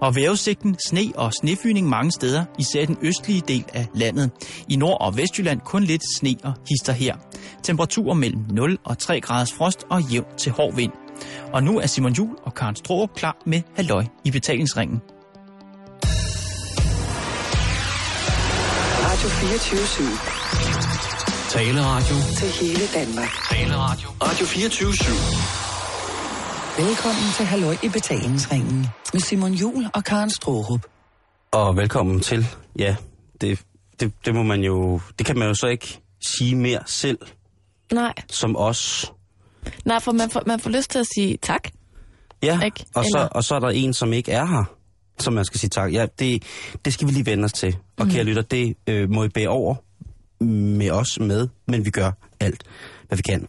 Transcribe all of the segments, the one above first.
Og vejrudsigten sne og snefyning mange steder, især i den østlige del af landet. I Nord- og Vestjylland kun lidt sne og hister her. Temperaturer mellem 0 og 3 graders frost og jævn til hård vind. Og nu er Simon Jul og Karen Strohrup klar med Halløj i betalingsringen. Radio 24 Taleradio. til hele Danmark. Taleradio. Radio 24 Velkommen til Halløj i betalingsringen med Simon Jul og Karen Strohrup. Og velkommen til, ja, det, det, det må man jo, det kan man jo så ikke sige mere selv, Nej, som os. Nej for man får, man får lyst til at sige tak. Ja, Ikke? og så, og så er der en, som ikke er her, som man skal sige tak. Ja, det, det skal vi lige vende os til. Og Mhm. kære lytter, det øh, må I bære over med os med, men vi gør alt, hvad vi kan.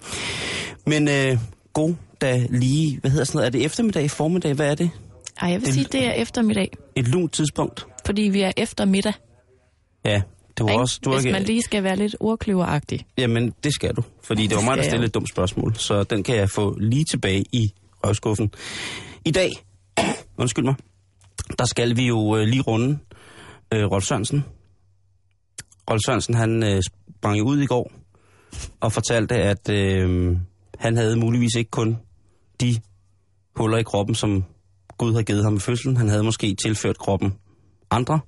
Men øh, god da lige, hvad hedder sådan noget, er det eftermiddag, formiddag, hvad er det? Ej, jeg vil Det- sige, det er eftermiddag, Et lunt tidspunkt? fordi vi er eftermiddag. Ja, det var ikke? også... Du Hvis ikke, man lige skal være lidt ordkløveragtig. Jamen, det skal du. Fordi det var Det mig, der stillede et dumt spørgsmål. Så den kan jeg få lige tilbage i røvskuffen. I dag, undskyld mig, der skal vi jo øh, lige runde øh, Rolf Sørensen. Rolf Sørensen, han øh, sprang ud i går og fortalte, at øh, han havde muligvis ikke kun de huller i kroppen, som Gud har givet ham i fødslen. Han havde måske tilført kroppen andre,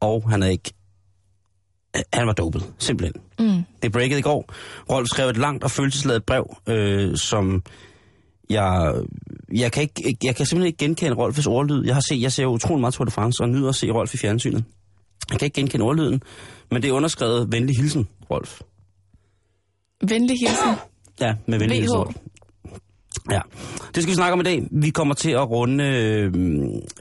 og han havde ikke... Han var dopet, simpelthen. Mm. Det breakede i går. Rolf skrev et langt og følelsesladet brev, øh, som jeg, jeg, kan ikke, jeg kan simpelthen ikke genkende Rolfs ordlyd. Jeg har set, jeg ser utrolig meget Tour de France og nyder at se Rolf i fjernsynet. Jeg kan ikke genkende ordlyden, men det er underskrevet venlig hilsen, Rolf. Venlig hilsen. Ja, med venlig hilsen. Rolf. Ja, det skal vi snakke om i dag. Vi kommer til at runde øh,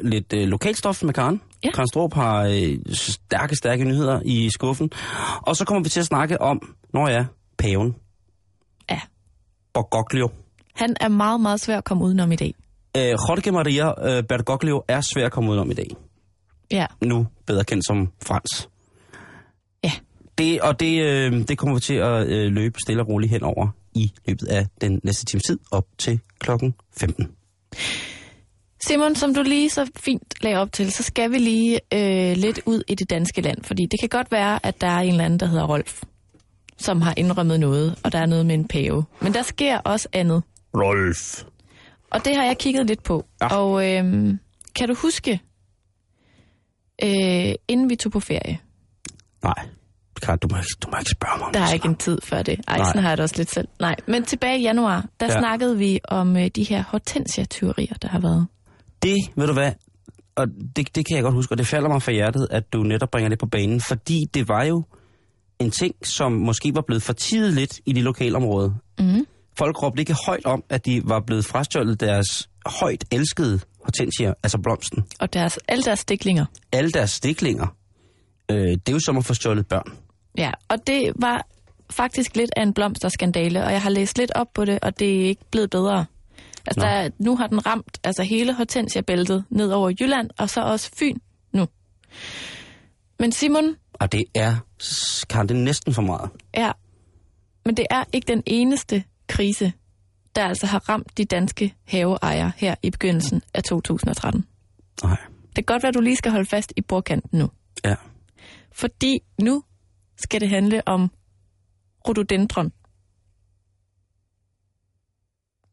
lidt øh, lokalstof med Karen. Ja. Karen Strup har øh, stærke, stærke nyheder i skuffen. Og så kommer vi til at snakke om, når jeg er paven. Ja. Bergoglio. Han er meget, meget svær at komme udenom i dag. Øh, Jorge Maria øh, Bergoglio er svær at komme ud om i dag. Ja. Nu bedre kendt som Frans. Ja. Det, og det, øh, det kommer vi til at øh, løbe stille og roligt henover i løbet af den næste times tid op til klokken 15. Simon, som du lige så fint lagde op til, så skal vi lige øh, lidt ud i det danske land. Fordi det kan godt være, at der er en eller anden, der hedder Rolf, som har indrømmet noget, og der er noget med en pave. Men der sker også andet. Rolf. Og det har jeg kigget lidt på. Ja. Og øhm, kan du huske, øh, inden vi tog på ferie, Nej, Karen, du må, ikke, du må ikke spørge mig om der er ikke en tid før det. Ej, Nej. sådan har jeg det også lidt selv. Nej, men tilbage i januar, der Ja. snakkede vi om øh, de her hortensia-tyverier, der har været. Det, ved du hvad, og det, det kan jeg godt huske, og det falder mig for hjertet, at du netop bringer det på banen, fordi det var jo en ting, som måske var blevet fortidet lidt i det lokale område. Mm. Folk råbte ikke højt om, at de var blevet frastjålet deres højt elskede hortensier, altså blomsten. Og deres, alle deres stiklinger. Alle deres stiklinger, øh, det er jo som at få stjålet børn. Ja, og det var faktisk lidt af en blomsterskandale, og jeg har læst lidt op på det, og det er ikke blevet bedre. Altså, Nå. der, er- nu har den ramt altså hele hortensia-bæltet ned over Jylland, og så også Fyn nu. Men Simon, Og det er, kan det næsten for meget. Ja, men det er ikke den eneste krise, der altså har ramt de danske haveejere her i begyndelsen af 2013. Nej. Det kan godt være, at du lige skal holde fast i bordkanten nu. Ja. Fordi nu skal det handle om rhododendron.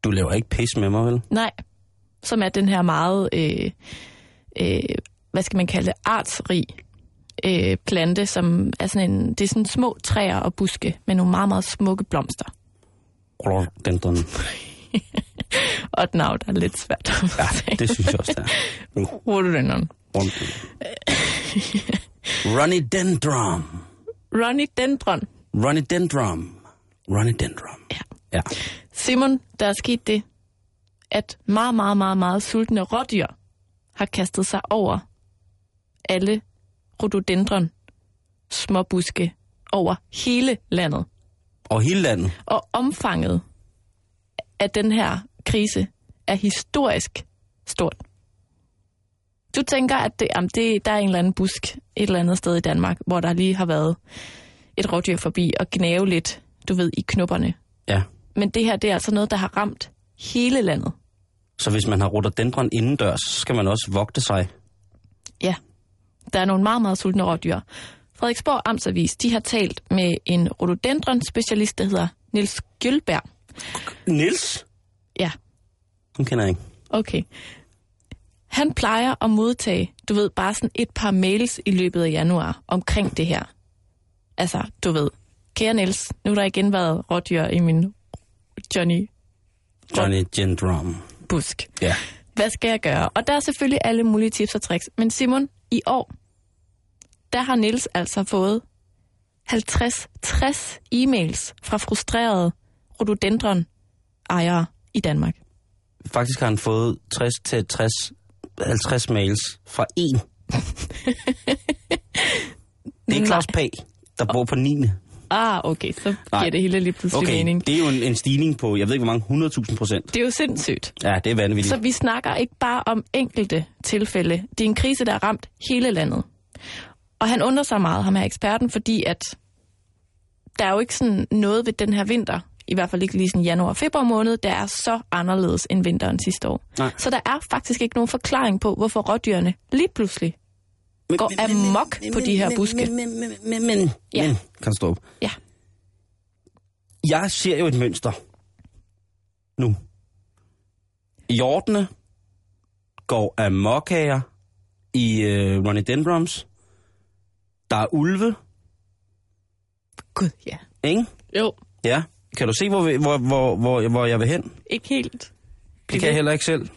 Du laver ikke pis med mig, vel? Nej, som er den her meget, øh, øh, hvad skal man kalde det, artsrig øh, plante, som er sådan en, det er sådan små træer og buske med nogle meget, meget smukke blomster. Rhododendron. Og der er lidt svært Ja, det synes jeg også, det er. Rhododendron. Ronnie Dendron. Ronnie Dendron. Ronnie Dendron. Ronnie Dendron. Ja. Ja. Simon, der er sket det, at meget, meget, meget, meget sultne rådyr har kastet sig over alle rhododendron småbuske over hele landet. Og hele landet. Og omfanget af den her krise er historisk stort. Du tænker, at det, jamen det, der er en eller anden busk et eller andet sted i Danmark, hvor der lige har været et rådyr forbi og gnave lidt, du ved, i knopperne. Ja. Men det her, det er altså noget, der har ramt hele landet. Så hvis man har rhododendron indendørs, så skal man også vogte sig. Ja, der er nogle meget, meget sultne rådyr. Frederiksborg Amtsavis, de har talt med en rhododendron-specialist, der hedder Nils Gjølberg. Nils? Ja, Hun kender jeg ikke. okay. Han plejer at modtage, du ved, bare sådan et par mails i løbet af januar omkring det her. Altså, du ved, kære Niels, nu har der igen været rådyr i min Johnny Johnny Gendrum. Busk. Ja. Hvad skal jeg gøre? Og der er selvfølgelig alle mulige tips og tricks. Men Simon, i år, der har Nils altså fået 50-60 e-mails fra frustrerede rhododendron-ejere i Danmark. Faktisk har han fået 60 til 60, 50 mails fra en. det er Claus Pag, der bor på 9. Ah, okay, så giver Nej. det hele lige pludselig Okay, mening. det er jo en, en stigning på, jeg ved ikke hvor mange, 100.000 procent. Det er jo sindssygt. Ja, det er vanvittigt. Så vi snakker ikke bare om enkelte tilfælde. Det er en krise, der har ramt hele landet. Og han undrer sig meget, ham er eksperten, fordi at der er jo ikke sådan noget ved den her vinter, i hvert fald ikke lige sådan januar og februar måned, der er så anderledes end vinteren sidste år. Nej. Så der er faktisk ikke nogen forklaring på, hvorfor rådyrene lige pludselig går amok på de her buske. Men, men, men, men, men, Ja. men, kan stå op? Ja. Jeg ser jo et mønster nu. Hjortene går amokkager i øh, Ronnie Dendrums. Der er ulve, Gud, ja. ikke? Jo, Ja. Kan du se, hvor, vi- hvor, hvor, hvor, hvor jeg vil hen? ikke helt. Det kan jeg heller ikke selv.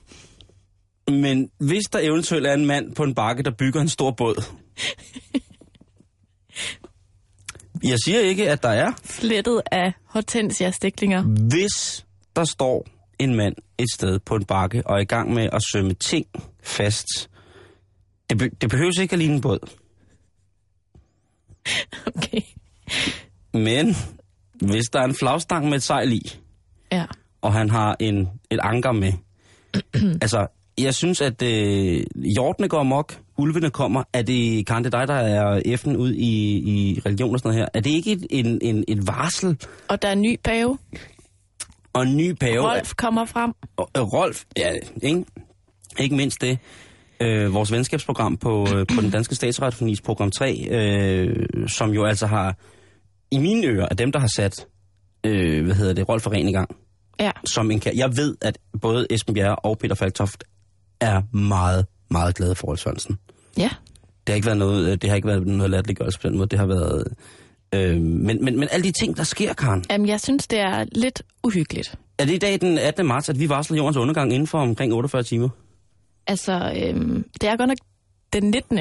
Men hvis der eventuelt er en mand på en bakke, der bygger en stor båd. Jeg siger ikke, at der er. Flettet af hortensia-stiklinger. Hvis der står en mand et sted på en bakke og er i gang med at sømme ting fast, det, be- det behøves ikke at ligne en båd. Okay. Men hvis der er en flagstang med et sejl i, Ja. og han har en, et anker med. altså, jeg synes, at øh, hjortene går amok, ulvene kommer. Er det, Karen, det dig, der er F'en ud i, i religion og sådan noget her? Er det ikke et, en, en, et varsel Og der er en ny pave. og en ny pave? Rolf kommer frem. Og, øh, Rolf, ja, ikke, ikke mindst det. Øh, vores venskabsprogram på, øh, på den danske statsretfonis program 3, øh, som jo altså har, i mine ører, af dem, der har sat, øh, hvad hedder det, Rolf Ren i gang, Ja. som en Jeg ved, at både Esben Bjerre og Peter Falktoft er meget, meget glade for Rolf Sørensen. Ja. Det har ikke været noget, øh, det har ikke været noget latterliggørelse på den måde. Det har været... Øh, men, men, men alle de ting, der sker, Karen. Jamen, jeg synes, det er lidt uhyggeligt. Er det i dag den 18. marts, at vi varsler jordens undergang inden for omkring 48 timer? Altså, øhm, det er godt nok den 19.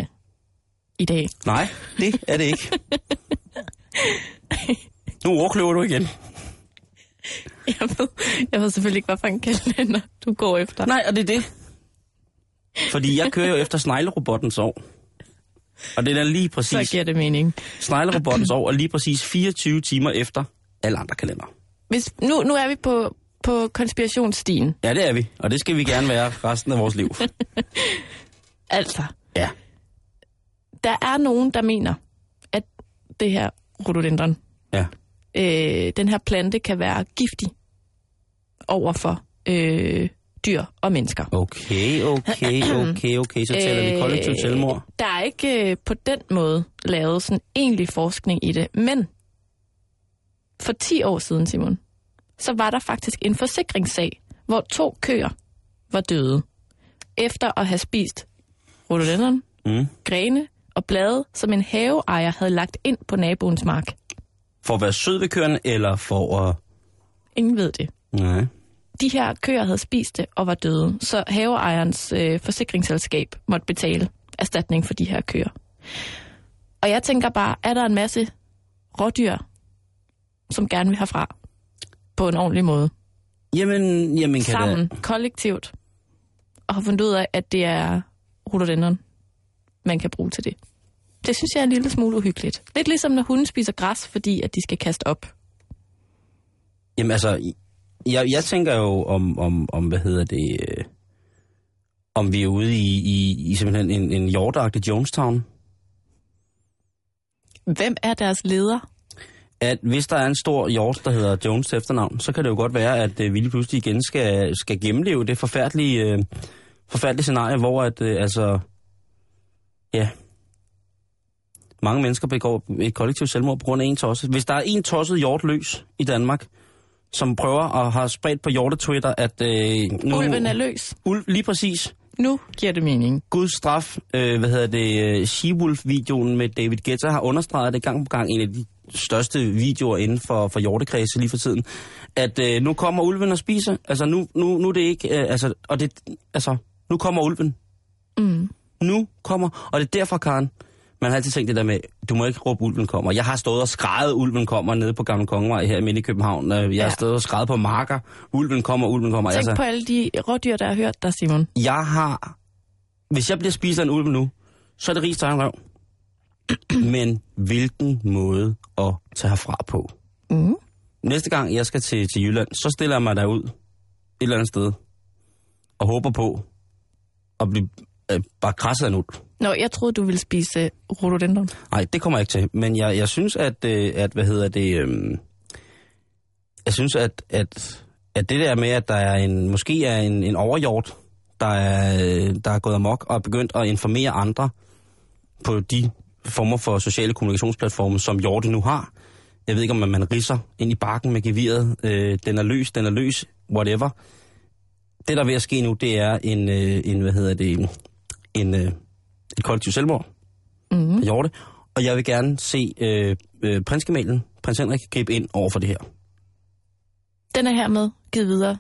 i dag. Nej, det er det ikke. nu overkløver du igen. Jeg ved, jeg ved selvfølgelig ikke, hvad for en kalender du går efter. Nej, og det er det. Fordi jeg kører jo efter sneglerobottens år. Og det er lige Så præcis... giver det mening. Sneglerobottens år er lige præcis 24 timer efter alle andre kalender. Hvis, nu, nu er vi på, på konspirationsstien. Ja, det er vi. Og det skal vi gerne være resten af vores liv. Altså, Ja. der er nogen, der mener, at det her rhododendron, Ja. øh, den her plante kan være giftig over for øh, dyr og mennesker. Okay, okay, okay, okay. Så taler vi kollektivt selvmord. Der er ikke øh, på den måde lavet sådan egentlig forskning i det, men for 10 år siden, Simon, så var der faktisk en forsikringssag, hvor to køer var døde, efter at have spist rhododendron, Mm. grene og blade, som en haveejer havde lagt ind på naboens mark. For at være sød ved køerne, eller for at... Ingen ved det. Nej. De her køer havde spist det og var døde, så haveejerens øh, forsikringsselskab måtte betale erstatning for de her køer. Og jeg tænker bare, er der en masse rådyr, som gerne vil herfra på en ordentlig måde, Jamen, jamen kan sammen, det... kollektivt, og har fundet ud af, at det er rhododendron, man kan bruge til det. Det synes jeg er en lille smule uhyggeligt. Lidt ligesom når hunden spiser græs, fordi at de skal kaste op. Jamen altså, jeg, jeg tænker jo om, om, om hvad hedder det... Øh, om vi er ude i, i, i simpelthen en, en hjortagtig Jonestown. Hvem er deres leder? At hvis der er en stor hjort, der hedder Jones til efternavn, så kan det jo godt være, at øh, vi lige pludselig igen skal, skal gennemleve det forfærdelige, øh, forfærdelige scenarie, hvor at, øh, altså, Ja. Mange mennesker begår et kollektivt selvmord på grund af en tosset. Hvis der er en tosset hjort løs i Danmark, som prøver at have spredt på hjortetwitter, at... Øh, nu, Ulven er løs. Ulv, lige præcis. Nu giver det mening. Guds straf, øh, hvad hedder det, øh, She-Wolf-videoen med David Guetta har understreget det gang på gang, en af de største videoer inden for, for hjortekredse lige for tiden, at øh, nu kommer ulven og spiser. Altså nu, nu, nu er det ikke, øh, altså, og det, altså, nu kommer ulven. Mm. Nu kommer, og det er derfor, Karen, man har altid tænkt det der med, du må ikke råbe, ulven kommer. Jeg har stået og skrejet, ulven kommer nede på Gamle Kongevej her midt i København. Øh, Jeg Ja. har stået og skrejet på marker, ulven kommer, ulven kommer. Tænk altså, på alle de rådyr, der har hørt dig, Simon. jeg har... Hvis jeg bliver spist af en ulv nu, så er det rigs egen røv. Men hvilken måde at tage herfra på? Mm. Næste gang jeg skal til, til Jylland, så stiller jeg mig derud et eller andet sted og håber på at blive øh, bare krasset af en ulv. Nå, jeg troede, du ville spise øh, rhododendron. Nej, det kommer jeg ikke til. Men jeg, jeg synes, at, øh, at hvad hedder det... Øh, jeg synes, at, at, at det der med, at der er en, måske er en, en overhjort, der er, øh, der er gået amok og er begyndt at informere andre på de former for sociale kommunikationsplatforme, som hjorte nu har. Jeg ved ikke, om man risser ind i bakken med geviret. Øh, den er løs, den er løs, whatever. Det, der er ved at ske nu, det er en, øh, en hvad hedder det, en, øh, et kollektivt selvmord Mm. af hjorte. Og jeg vil gerne se øh, øh, prinsgemalen, prins Henrik, gribe ind over for det her. Den er hermed givet videre.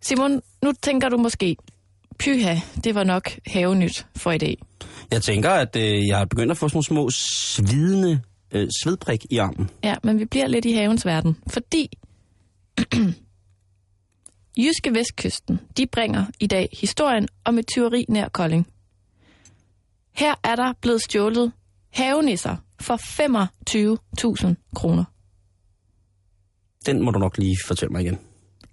Simon, nu tænker du måske, pyha, det var nok havenyt for i dag. Jeg tænker, at øh, jeg har begyndt at få sådan små svidende øh, svedprik i armen. Ja, men vi bliver lidt i havens verden, fordi Jyske Vestkysten, de bringer i dag historien om et tyveri nær Kolding. Her er der blevet stjålet havenisser for 25.000 kroner. Den må du nok lige fortælle mig igen.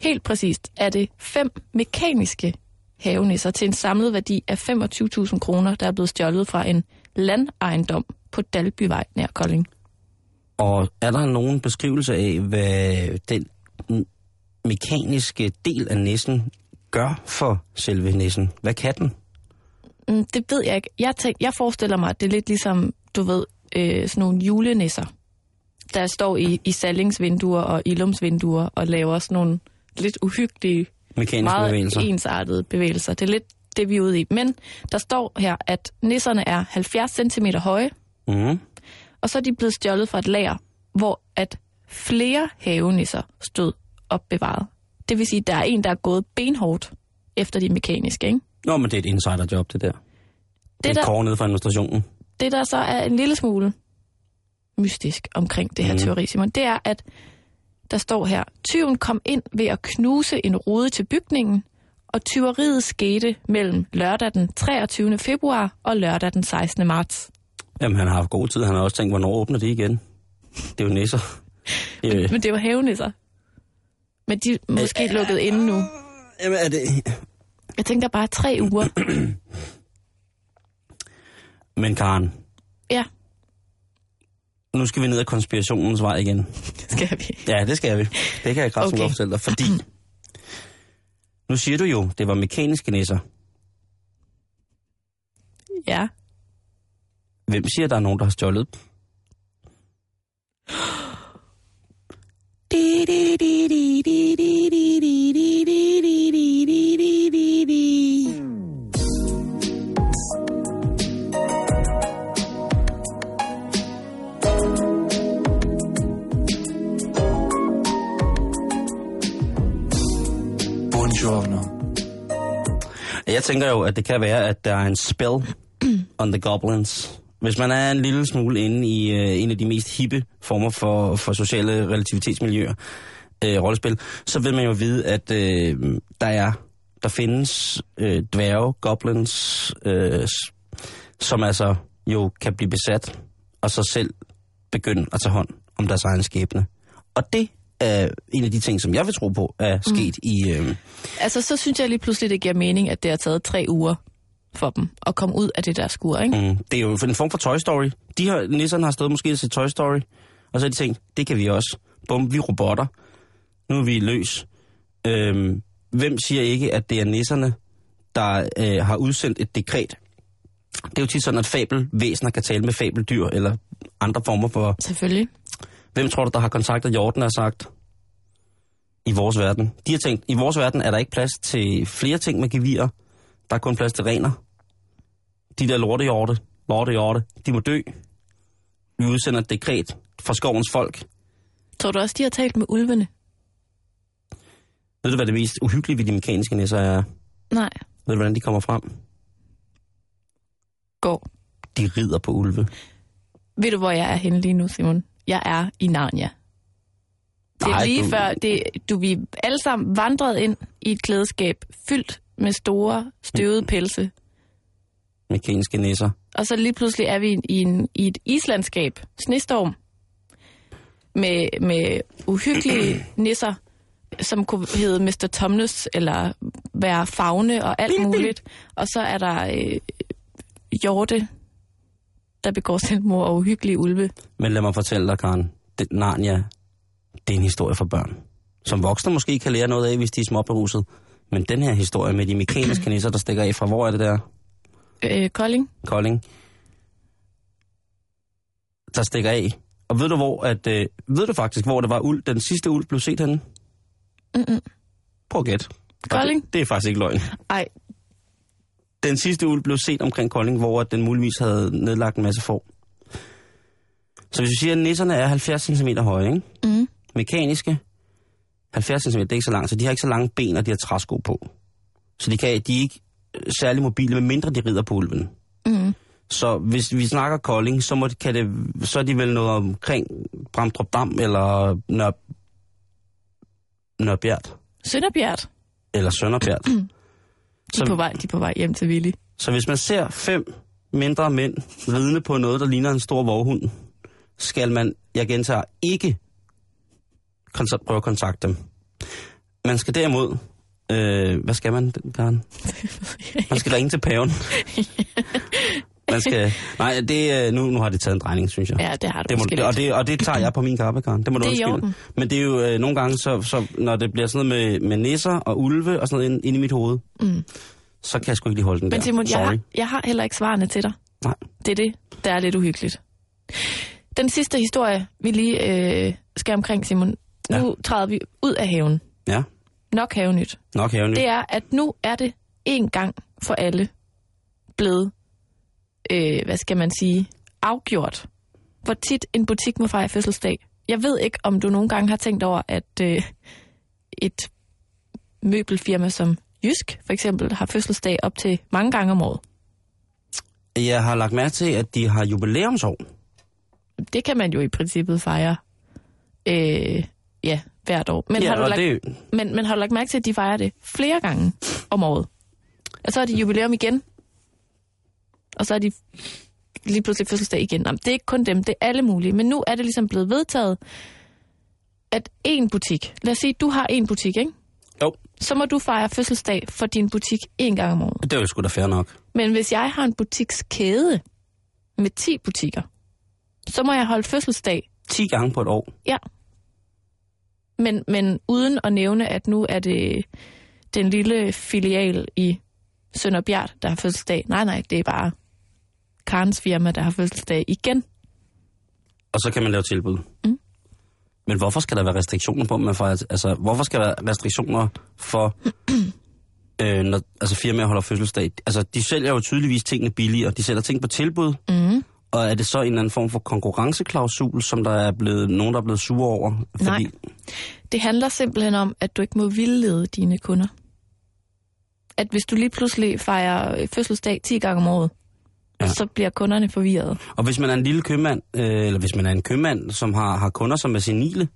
Helt præcist er det fem mekaniske havenisser til en samlet værdi af 25.000 kroner, der er blevet stjålet fra en landejendom på Dalbyvej nær Kolding. Og er der nogen beskrivelse af, hvad den mekaniske del af næsen gør for selve næsen? Hvad kan den? Mm, det ved jeg ikke. Jeg, tænk, jeg forestiller mig, at det er lidt ligesom, du ved, øh, sådan nogle julenisser, der står i, i sallingsvinduer og ilumsvinduer og laver sådan nogle lidt uhyggelige, Mekaniske meget bevægelser? ensartede bevægelser. Det er lidt det, vi er ude i. Men der står her, at nisserne er 70 cm høje, Mm. og så er de blevet stjålet fra et lager, hvor at flere havenisser stod opbevaret. Det vil sige, at der er en, der er gået benhårdt efter de mekaniske. Ikke? Nå, men det er et insiderjob, det der. Det, Det, er der, kår nede fra administrationen. det, der så er en lille smule mystisk omkring det her mm. teori, Simon, det er, at der står her, tyven kom ind ved at knuse en rude til bygningen, og tyveriet skete mellem lørdag den 23. februar og lørdag den 16. marts. Jamen, han har haft god tid. Han har også tænkt, hvornår åbner det igen? Det er jo nisser. Øh, Men det var havenisser. Men de er måske lukket inde nu. jamen, er det... Jeg tænker bare tre uger. Men Karen, Ja, nu skal vi ned ad konspirationens vej igen. det skal vi. Ja, det skal vi. Det kan jeg kraftigt okay. godt fortælle dig, fordi... Nu siger du jo, det var mekaniske nisser. Ja. Hvem siger, der er nogen, der har stjålet? dem? tænker jo, at det kan være, at der er en spell on the goblins. Hvis man er en lille smule inde i øh, en af de mest hippe former for, for sociale relativitetsmiljøer, øh, rollespil, så vil man jo vide, at øh, der er der findes øh, dværge, goblins, øh, som altså jo kan blive besat, og så selv begynde at tage hånd om deres egen skæbne. Og det er en af de ting, som jeg vil tro på, er sket mm. i... Øh, Altså, så synes jeg lige pludselig, det giver mening, at det har taget tre uger for dem at komme ud af det der skur, ikke? Mm, det er jo en form for Toy Story. De har, nisserne har stået måske til Toy Story, og så har de tænkt, det kan vi også. Bum, vi er robotter. Nu er vi løs. Øhm, hvem siger ikke, at det er nisserne, der øh, har udsendt et dekret Det er jo tit sådan, at fabelvæsener kan tale med fabeldyr, eller andre former for... Selvfølgelig. Hvem tror du, der har kontaktet Jorden og sagt, i vores verden? De har tænkt, i vores verden er der ikke plads til flere ting med gevier. Der er kun plads til rener. De der lortehjorte, lortehjorte, de må dø. Vi udsender et dekret fra skovens folk. Tror du også, de har talt med ulvene? Ved du, hvad det mest uhyggelige ved de mekaniske nisser er? Nej. Ved du, hvordan de kommer frem? Gå. De rider på ulve. Ved du, hvor jeg er henne lige nu, Simon? Jeg er i Narnia. Det er Nej, lige du- før, det, du, vi alle sammen vandret ind i et klædeskab fyldt med store, støvede pelse. Mekaniske nisser. Og så lige pludselig er vi i, en, i et islandskab, snestorm, med, med uhyggelige nisser, som kunne hedde Mr. Tomness, eller være fagne og alt muligt. Og så er der øh, hjorte, der begår selvmord og uhyggelige ulve. Men lad mig fortælle dig, Karen. Det, Narnia, det er en historie for børn. Som voksne måske kan lære noget af, hvis de er småberuset. Men den her historie med de mekaniske nisser, der stikker af fra, hvor er det der? Øh, Kolding? Kolding. Der stikker af. Og ved du hvor, at, øh, ved du faktisk, hvor det var uld, den sidste uld blev set henne? Mm-mm. Prøv at gætte. Kolding? Det, det er faktisk ikke løgn. Ej, Den sidste uld blev set omkring Kolding, hvor den muligvis havde nedlagt en masse får. Så hvis vi siger, at nisserne er 70 cm høje, ikke? mm. mekaniske, 70 cm, det er ikke så langt, så de har ikke så lange ben, og de har træsko på. Så de, kan, de er ikke øh, særlig mobile, medmindre de rider på ulven. Mm. Så hvis vi snakker Kolding, så, må, kan det, så er de vel noget omkring Bramdrup Dam eller Nør, Nørbjerg Sønderbjerg, eller Sønderbjerg. De er, på vej, de er på vej hjem til Willy. Så hvis man ser fem mindre mænd ridende på noget, der ligner en stor vorhund, skal man, jeg gentager, ikke kont- prøve at kontakte dem. Man skal derimod, øh, hvad skal man, Karen? Man skal ringe til paven. Man skal, nej, det, øh, nu, nu har det taget en drejning, synes jeg. Ja, det har du Det må, det, og, det, og det tager jeg på min kappe, Karen. Det må du Det undskylde. Men det er jo øh, nogle gange, så, så, når det bliver sådan noget med, med nisser og ulve og sådan noget inde, inde i mit hoved, Mm. så kan jeg sgu ikke lige holde den Men der. Simon, jeg har, jeg har heller ikke svarene til dig. Nej. Det er det, der er lidt uhyggeligt. Den sidste historie, vi lige øh, skal omkring, Simon. Nu træder vi ud af haven. Ja, Nok havenyt. nok haven. Det er, at nu er det en gang for alle blevet, øh, hvad skal man sige, afgjort, hvor tit en butik må fejre fødselsdag. Jeg ved ikke, om du nogle gange har tænkt over, at øh, et møbelfirma som Jysk for eksempel har fødselsdag op til mange gange om året. Jeg har lagt mærke til, at de har jubilæumsår. Det kan man jo i princippet fejre øh, ja, hvert år. Men, ja, har du lagt, det, men, men har du lagt mærke til, at de fejrer det flere gange om året? Og så er det jubilæum igen. Og så er de lige pludselig fødselsdag igen. Jamen, det er ikke kun dem, det er alle mulige. Men nu er det ligesom blevet vedtaget, at en butik, lad os sige, du har en butik, ikke? jo, Så må du fejre fødselsdag for din butik en gang om året. det er jo sgu da fair nok. Men hvis jeg har en butikskæde med 10 butikker, så må jeg holde fødselsdag 10 gange på et år. Ja. Men, men uden at nævne, at nu er det den lille filial i Sønderbjerg, der har fødselsdag. Nej, nej, det er bare Karens firma, der har fødselsdag igen. Og så kan man lave tilbud. Mm. Men hvorfor skal der være restriktioner på, man får, altså, hvorfor skal der være restriktioner for, øh, når altså, firmaer holder fødselsdag? Altså, de sælger jo tydeligvis tingene billigere. De sælger ting på tilbud. Mm. Og er det så en eller anden form for konkurrenceklausul, som der er blevet nogen, der er blevet sure over? Nej. Det handler simpelthen om, at du ikke må vildlede dine kunder. At hvis du lige pludselig fejrer fødselsdag 10 gange om året, Ja. så bliver kunderne forvirret. Og hvis man er en lille købmand, øh, eller hvis man er en købmand, som har, har kunder, som er senile,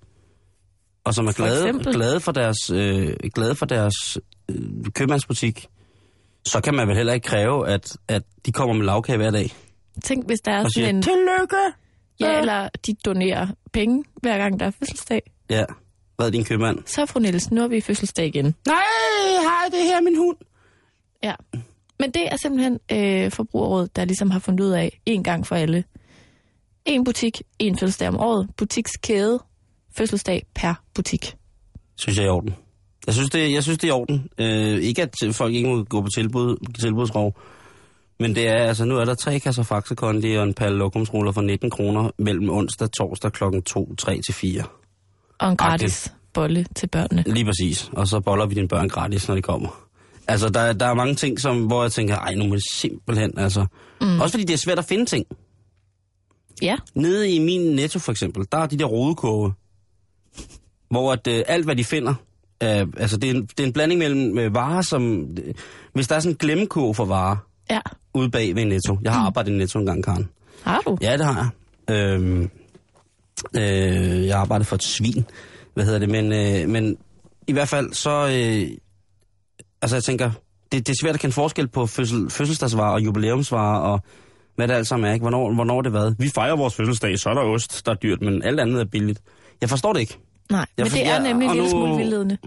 og som er For glade, eksempel? glade for deres, øh, glade for deres øh, købmandsbutik, så kan man vel heller ikke kræve, at, at de kommer med lavkage hver dag. Tænk, hvis der er Og siger, sådan en... tillykke! Ja, eller de donerer penge, hver gang der er fødselsdag. Ja, hvad er din købmand? Så fru Nielsen, nu er vi i fødselsdag igen. Nej, hej, det her er min hund. Ja. Men det er simpelthen øh, Forbrugerrådet, der ligesom har fundet ud af, en gang for alle. En butik, en fødselsdag om året. Butikskæde, fødselsdag per butik. Synes jeg er i orden. Jeg synes, det, jeg synes, det er i orden. Øh, ikke, at folk ikke må gå på tilbud, tilbudsrov. Men det er, altså nu er der tre kasser Faxe Kondi og en palle lokumsruller for 19 kroner mellem onsdag og torsdag klokken 2, 3 til 4. Og en gratis bolle til børnene. Lige præcis. Og så boller vi dine børn gratis, når de kommer. Altså, der, der er mange ting, som, hvor jeg tænker, ej, nu må det simpelthen, altså. Mm. Også fordi det er svært at finde ting. Ja, Nede i min netto for eksempel, der er de der rodekurve, hvor at, øh, alt hvad de finder, øh, altså det er, en, det er en blanding mellem øh, varer, som... Øh, hvis der er sådan en glemmekurve for varer ja. ude bag ved Netto. Jeg har arbejdet i Netto en gang, Karen. Har du? Ja, det har jeg. Øhm, øh, jeg arbejdede for et svin, hvad hedder det, men, øh, men i hvert fald så... Øh, altså jeg tænker, det, det er svært at kende forskel på fødsel, fødselsdagsvarer og jubilæumsvarer og hvad det alt sammen er, ikke? Hvornår, hvornår det hvad? Vi fejrer vores fødselsdag, så er der ost, der er dyrt, men alt andet er billigt. Jeg forstår det ikke. Nej, Ja, men for- det er nemlig en og lille nu- smule vildledende.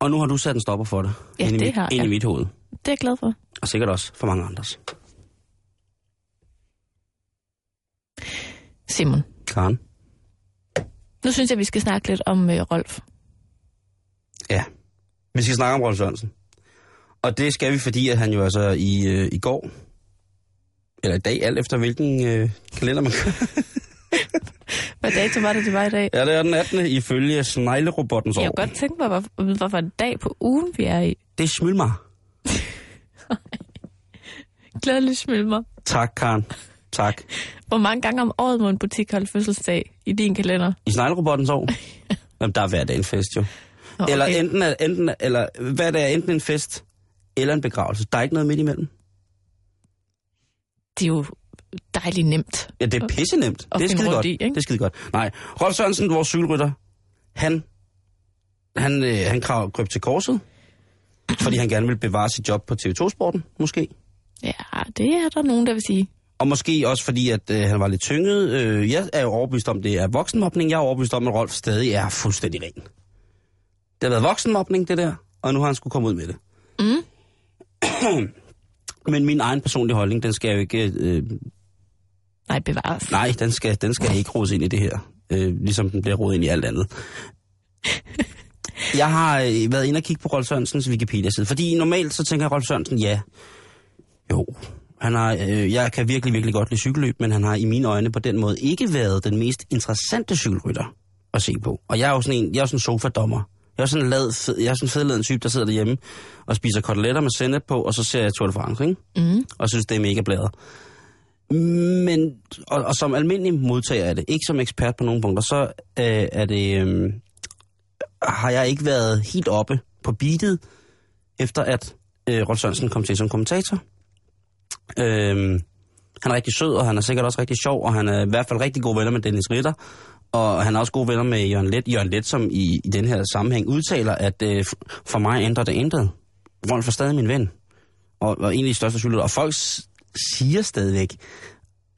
Og nu har du sat en stopper for det. Ja, ind i det mit, har ind i jeg. mit hoved. Det er jeg glad for. Og sikkert også for mange andres. Simon, Karen? nu synes jeg, vi skal snakke lidt om øh, Rolf. Ja. Vi skal snakke om Rolf Sørensen. Og det skal vi, fordi at han jo altså i, øh, i går, eller i dag, alt efter hvilken øh, kalender man kører. Hvad dato var det, det var i dag? Ja, det er den 18. ifølge sneglerobottens år. Jeg kunne godt tænke mig, hvad, hvad for en dag på ugen vi er i. Det er Smølmar. Glædelig smilmer. Tak, Karen. Tak. Hvor mange gange om året må en butik holde fødselsdag i din kalender? I sneglerobottens år? Jamen, der er hver dag en fest, jo. Nå, Eller okay. enten, er, enten, eller hver dag er enten en fest, eller en begravelse. Der er ikke noget midt imellem. Det er jo dejligt nemt. Ja, det er pisse nemt. Og det er skide godt. i, ikke? Det er skide godt. Nej, Rolf Sørensen, vores cykelrytter, han, han, øh, han krav, kryb til korset, fordi han gerne vil bevare sit job på TV2-sporten, måske. Ja, det er der nogen, der vil sige. Og måske også fordi, at øh, han var lidt tynget. Øh, jeg er jo overbevist om, det er voksenmobning. Jeg er overbevist om, at Rolf stadig er fuldstændig ren. Det har været voksenmobning, det der, og nu har han skulle komme ud med det. Mm. Men min egen personlige holdning, den skal jeg jo ikke... Øh, Nej, bevares. nej, den skal, den skal ikke rodes ind i det her. Øh, ligesom den bliver rodet ind i alt andet. Jeg har øh, været inde og kigge på Rolf Sørensens Wikipedia-side, fordi normalt så tænker Rolf Sørensen, ja, jo, han har, øh, jeg kan virkelig, virkelig godt lide cykelløb, men han har i mine øjne på den måde ikke været den mest interessante cykelrytter at se på. Og jeg er jo sådan en, jeg er jo sådan en sofadommer. Jeg er sådan lad, jeg er sådan en fedladen type, der sidder derhjemme og spiser koteletter med sennep på, og så ser jeg Tour de France, ikke? Mm. og synes, det er mega bladet. Men, og, og som almindelig modtager af det, ikke som ekspert på nogle punkter, så øh, er det, øh, har jeg ikke været helt oppe på beatet, efter at øh, Rolf Sørensen kom til som kommentator. Øh, han er rigtig sød, og han er sikkert også rigtig sjov, og han er i hvert fald rigtig gode venner med Dennis Ritter. Og han er også gode venner med Jørgen Let. Jørgen Let, som i, i den her sammenhæng udtaler, at øh, for mig ændrer det intet. Rolf er stadig min ven. Og, og de største cykelrytter. Og folk siger stadigvæk,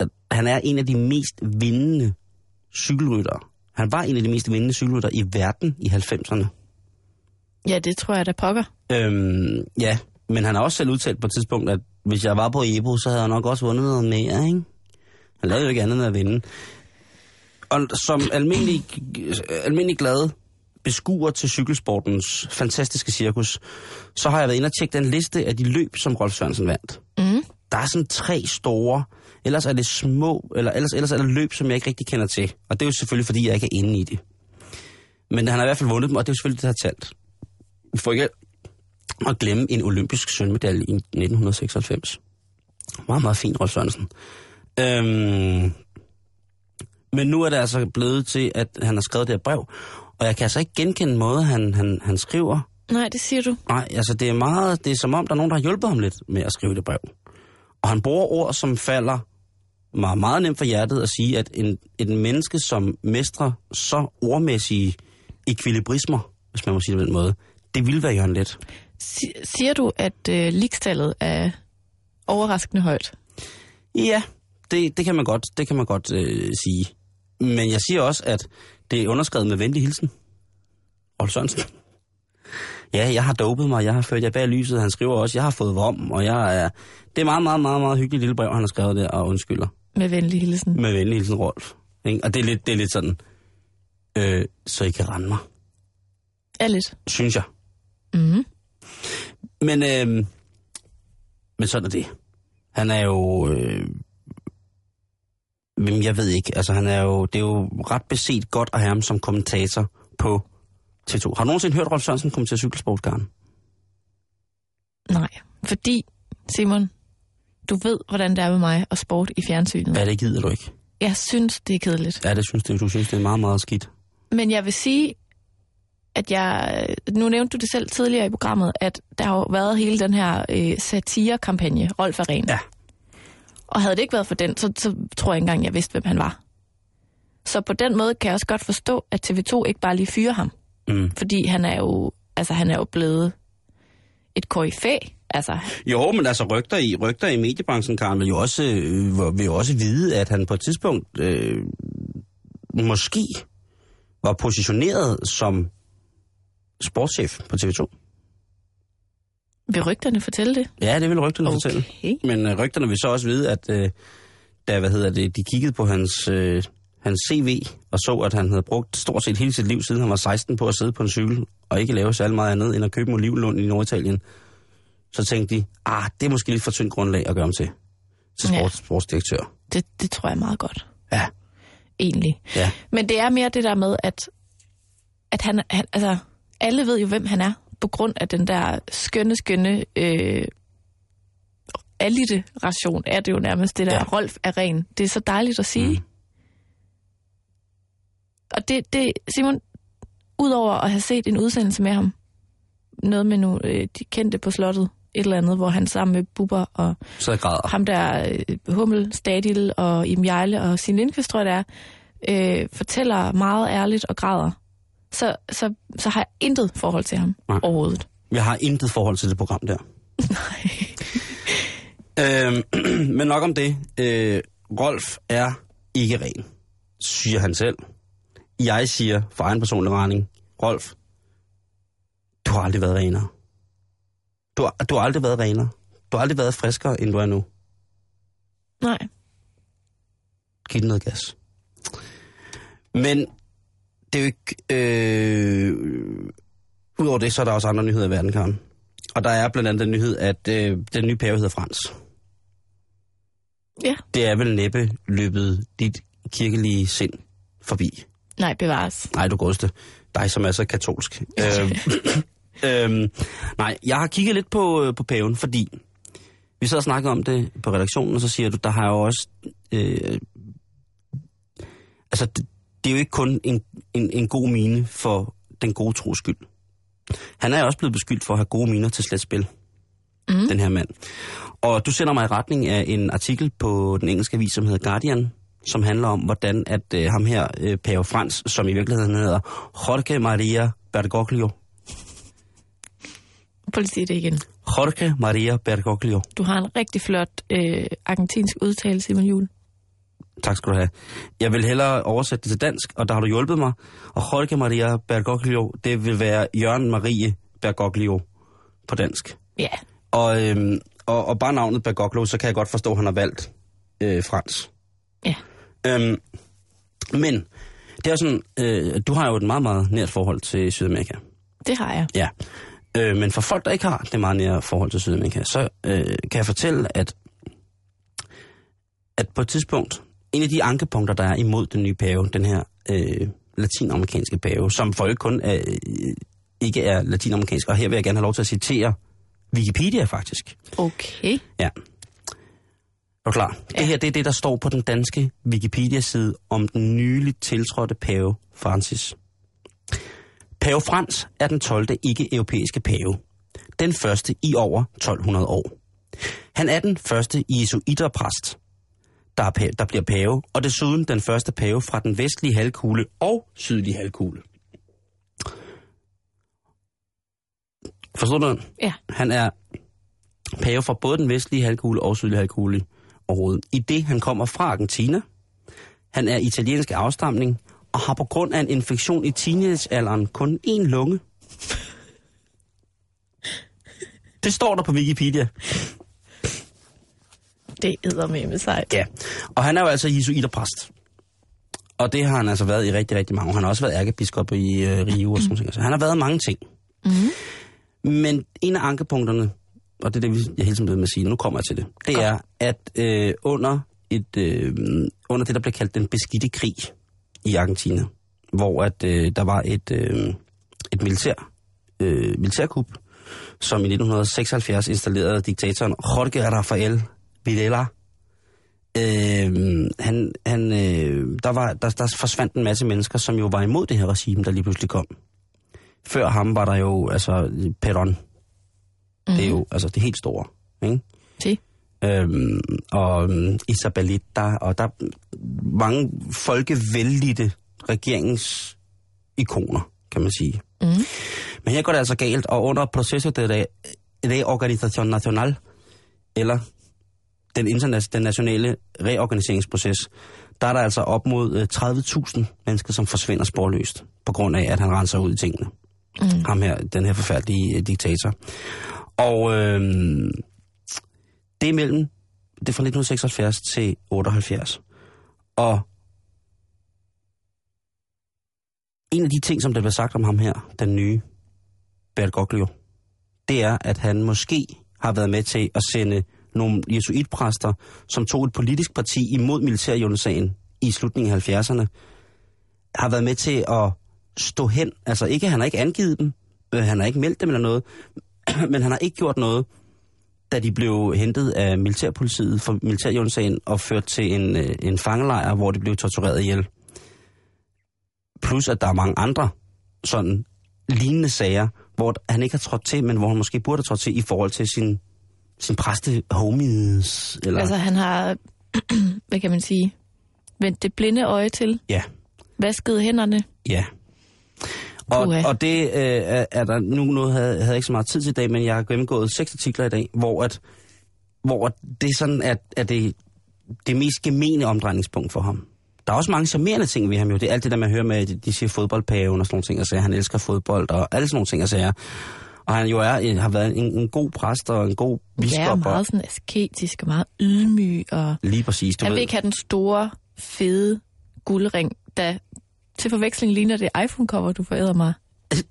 at han er en af de mest vindende cykelryttere. Han var en af de mest vindende cykelryttere i verden i 90'erne. Ja, det tror jeg da pokker. Øhm, ja, men han har også selv udtalt på et tidspunkt, at hvis jeg var på Ebo, så havde jeg nok også vundet noget mere, ikke? Han lavede jo ikke andet end at vinde. Og som almindelig, almindelig glad beskuer til cykelsportens fantastiske cirkus, så har jeg været inde og tjekke den liste af de løb, som Rolf Sørensen vandt. Mm. Der er sådan tre store, ellers er det små, eller ellers, ellers er det løb, som jeg ikke rigtig kender til. Og det er jo selvfølgelig, fordi jeg ikke er inde i det. Men han har i hvert fald vundet dem, og det er jo selvfølgelig det, der har talt. Vi får ikke at glemme en olympisk sølvmedalje i 1996. Meget, meget fint, Rolf Sørensen. Øhm, men nu er det altså blevet til, at han har skrevet det her brev, og jeg kan altså ikke genkende måde, han, han, han skriver. Nej, det siger du. Nej, altså det er meget, det er som om, der er nogen, der har hjulpet ham lidt med at skrive det brev. Og han bruger ord, som falder meget, meget nemt for hjertet at sige, at en, et menneske, som mestrer så ordmæssige ekvilibrismer, hvis man må sige det på den måde, det vil være Jørgen Let. Si- siger du, at øh, likstallet er overraskende højt? Ja, det, det kan man godt, det kan man godt øh, sige. Men jeg siger også, at det er underskrevet med venlig hilsen. Rolf Sørensen. Ja, jeg har dopet mig, jeg har ført jer bag lyset, han skriver også, jeg har fået vom, og jeg er... Det er meget, meget, meget, meget hyggeligt lille brev, han har skrevet der, og undskylder. Med venlig hilsen. Med venlig hilsen, Rolf. Ikke? Og det er lidt, det er lidt sådan, øh, så I kan rende mig, Er lidt. synes jeg. Mm. Men øh, Men sådan er det. Han er jo... Øh, men jeg ved ikke, altså han er jo... Det er jo ret beset godt at have ham som kommentator på TV2. Har du nogensinde hørt Rolf Sørensen kommentere cykelsportsgarn? Nej, fordi, Simon, du ved, hvordan det er med mig og sport i fjernsynet. Ja, det gider du ikke. Jeg synes, det er kedeligt. Ja, det synes det, du synes, det er meget, meget skidt. Men jeg vil sige, at jeg... Nu nævnte du det selv tidligere i programmet, at der har jo været hele den her øh, satire-kampagne, Rolf Aren. Ja. Og havde det ikke været for den, så, så tror jeg ikke engang, jeg vidste, hvem han var. Så på den måde kan jeg også godt forstå, at TV2 ikke bare lige fyrer ham. Mm. Fordi han er jo, altså, han er jo blevet et koryfæ. Altså, Jo, men altså rygter i, rygter i mediebranchen, Karen, vil jo også, øh, vil jo også vide, at han på et tidspunkt øh, måske var positioneret som sportschef på TV2. Vil rygterne fortælle det? Ja, det vil rygterne okay. fortælle. Men øh, rygterne vil så også vide, at øh, da, hvad hedder det, de kiggede på hans, øh, hans CV og så, at han havde brugt stort set hele sit liv, siden han var 16 på at sidde på en cykel og ikke lave særlig meget andet end at købe en olivenlund i Norditalien, så tænkte de, ah, det er måske lidt for tyndt grundlag at gøre ham til, til Ja. sports, sportsdirektør. Det, det tror jeg meget godt, Ja, egentlig. ja. Men det er mere det der med, at, at han, han, altså, alle ved jo, hvem han er, på grund af den der skønne, skønne øh, alliteration, er det jo nærmest det der, Ja. Rolf er ren. Det er så dejligt at sige. Mm. Og det, det, Simon, udover at have set en udsendelse med ham, noget med nogle, øh, de kendte på slottet, et eller andet, hvor han sammen med Bubber og Så græder. ham der øh, Hummel, Stadil og Im Jarle og sin Lindqvist, tror jeg det er, øh, fortæller meget ærligt og græder, så, så, så har jeg intet forhold til ham Nej. overhovedet. Jeg har intet forhold til det program der. øhm, men nok om det. Øh, Rolf er ikke ren, siger han selv. Jeg siger for egen personlig regning, Rolf, du har aldrig været renere. Du har, du har aldrig været renere. Du har aldrig været friskere, end du er nu. Nej. Giv den noget gas. Men det er jo ikke... Øh, Udover det, så er der også andre nyheder i verden, Karen. Og der er blandt andet den nyhed, at øh, den nye pave hedder Frans. Ja. Det er vel næppe løbet dit kirkelige sind forbi. Nej, bevares. Nej, du godeste. Dig, som er så katolsk. øhm, øhm, nej, jeg har kigget lidt på, øh, på paven, fordi vi så og snakkede om det på redaktionen, og så siger du, der har jo også... Øh, altså, det, det er jo ikke kun en, en, en god mine for den gode tros skyld. Han er også blevet beskyldt for at have gode miner til slet spil, mm. den her mand. Og du sender mig i retning af en artikel på den engelske avis, som hedder Guardian, som handler om, hvordan at øh, ham her, øh, Pave Frans, som i virkeligheden hedder Jorge Maria Bergoglio. Prøv lige det igen. Jorge Maria Bergoglio. Du har en rigtig flot øh, argentinsk udtale, Simon Jul. Tak skal du have. Jeg vil hellere oversætte det til dansk, og der har du hjulpet mig. Og Jorge Maria Bergoglio, det vil være Jørgen Marie Bergoglio på dansk. Ja. Og, øhm, og, og bare navnet Bergoglio, så kan jeg godt forstå, at han har valgt øh, Frans. Ja. Øhm, men det er sådan, øh, du har jo et meget, meget nært forhold til Sydamerika. Det har jeg. Ja. Øh, men for folk, der ikke har det meget nære forhold til Sydamerika, så øh, kan jeg fortælle, at, at på et tidspunkt, en af de ankepunkter, der er imod den nye pave, den her øh, latinamerikanske pave, som for ikke kun er, øh, ikke er latinamerikansk, og her vil jeg gerne have lov til at citere Wikipedia faktisk. Okay. Ja. Er du klar? Ja. Det her det er det, der står på den danske Wikipedia-side om den nyligt tiltrådte pave Francis. Pave Frans er den 12. ikke-europæiske pave. Den første i over 1200 år. Han er den første jesuiterpræst, der, er, der bliver pave, og desuden den første pave fra den vestlige halvkugle og sydlige halvkugle. Forstår du den? Ja. Han er pave fra både den vestlige halvkugle og sydlige halvkugle overhovedet. I det, han kommer fra Argentina. Han er italiensk afstamning og har på grund af en infektion i teenagealderen kun én lunge. Det står der på Wikipedia. Det æder med med sig. Ja, og han er jo altså jesuiterpræst. Og det har han altså været i rigtig, rigtig mange. Han har også været ærkebiskop i øh, Rio og sådan noget. Så han har været mange ting. Mm-hmm. Men en af ankepunkterne og det er det, jeg hele tiden med at sige, nu kommer jeg til det, det Godt. er, at øh, under, et, øh, under det, der blev kaldt den beskidte krig i Argentina, hvor at øh, der var et, øh, et militær, øh, militærkup, som i 1976 installerede diktatoren Jorge Rafael Videla. Øh, han, han, øh, der, var, der, der forsvandt en masse mennesker, som jo var imod det her regime, der lige pludselig kom. Før ham var der jo altså Perón. Mm. Det er jo altså det helt store. Ikke? Se. Øhm, og øhm, Isabelita, og der er mange folkevældige regeringsikoner, kan man sige. Mm. Men her går det altså galt, og under Proceso de Re- Reorganización Nacional, eller den, interna- den nationale reorganiseringsproces, der er der altså op mod øh, 30.000 mennesker, som forsvinder sporløst, på grund af, at han renser ud i tingene. Mm. Ham her, den her forfærdelige øh, diktator. Og øh, det er mellem, det er fra 1976 til 78. Og en af de ting, som der bliver sagt om ham her, den nye Bergoglio, det er, at han måske har været med til at sende nogle jesuitpræster, som tog et politisk parti imod militærjundesagen i slutningen af 70'erne, har været med til at stå hen. Altså ikke, han har ikke angivet dem, øh, han har ikke meldt dem eller noget, men han har ikke gjort noget, da de blev hentet af militærpolitiet for militærjundesagen og ført til en, øh, en fangelejr, hvor de blev tortureret ihjel. Plus at der er mange andre sådan lignende sager, hvor han ikke har trådt til, men hvor han måske burde have trådt til i forhold til sin, sin præste homies. Eller, Altså, han har, hvad kan man sige, vendt det blinde øje til, Ja, vasket hænderne. ja. Og, Puha. og det øh, er, er der nu noget havde, havde jeg ikke så meget tid til i dag, men jeg har gennemgået seks artikler i dag, hvor at, hvor at det er sådan, at, at det, det mest gemene omdrejningspunkt for ham. Der er også mange charmerende ting ved ham jo. Det er alt det der med at høre med, at de siger fodboldpaven og sådan nogle ting, og så han elsker fodbold og alle sådan nogle ting, og sager. Og han jo er, en- har været en, en god præst og en god biskop. Ja, meget sådan asketisk og meget ydmyg. Og lige præcis, du han ved. vil ikke have den store, fede guldring, der til forveksling ligner det iPhone-cover, du forærede mig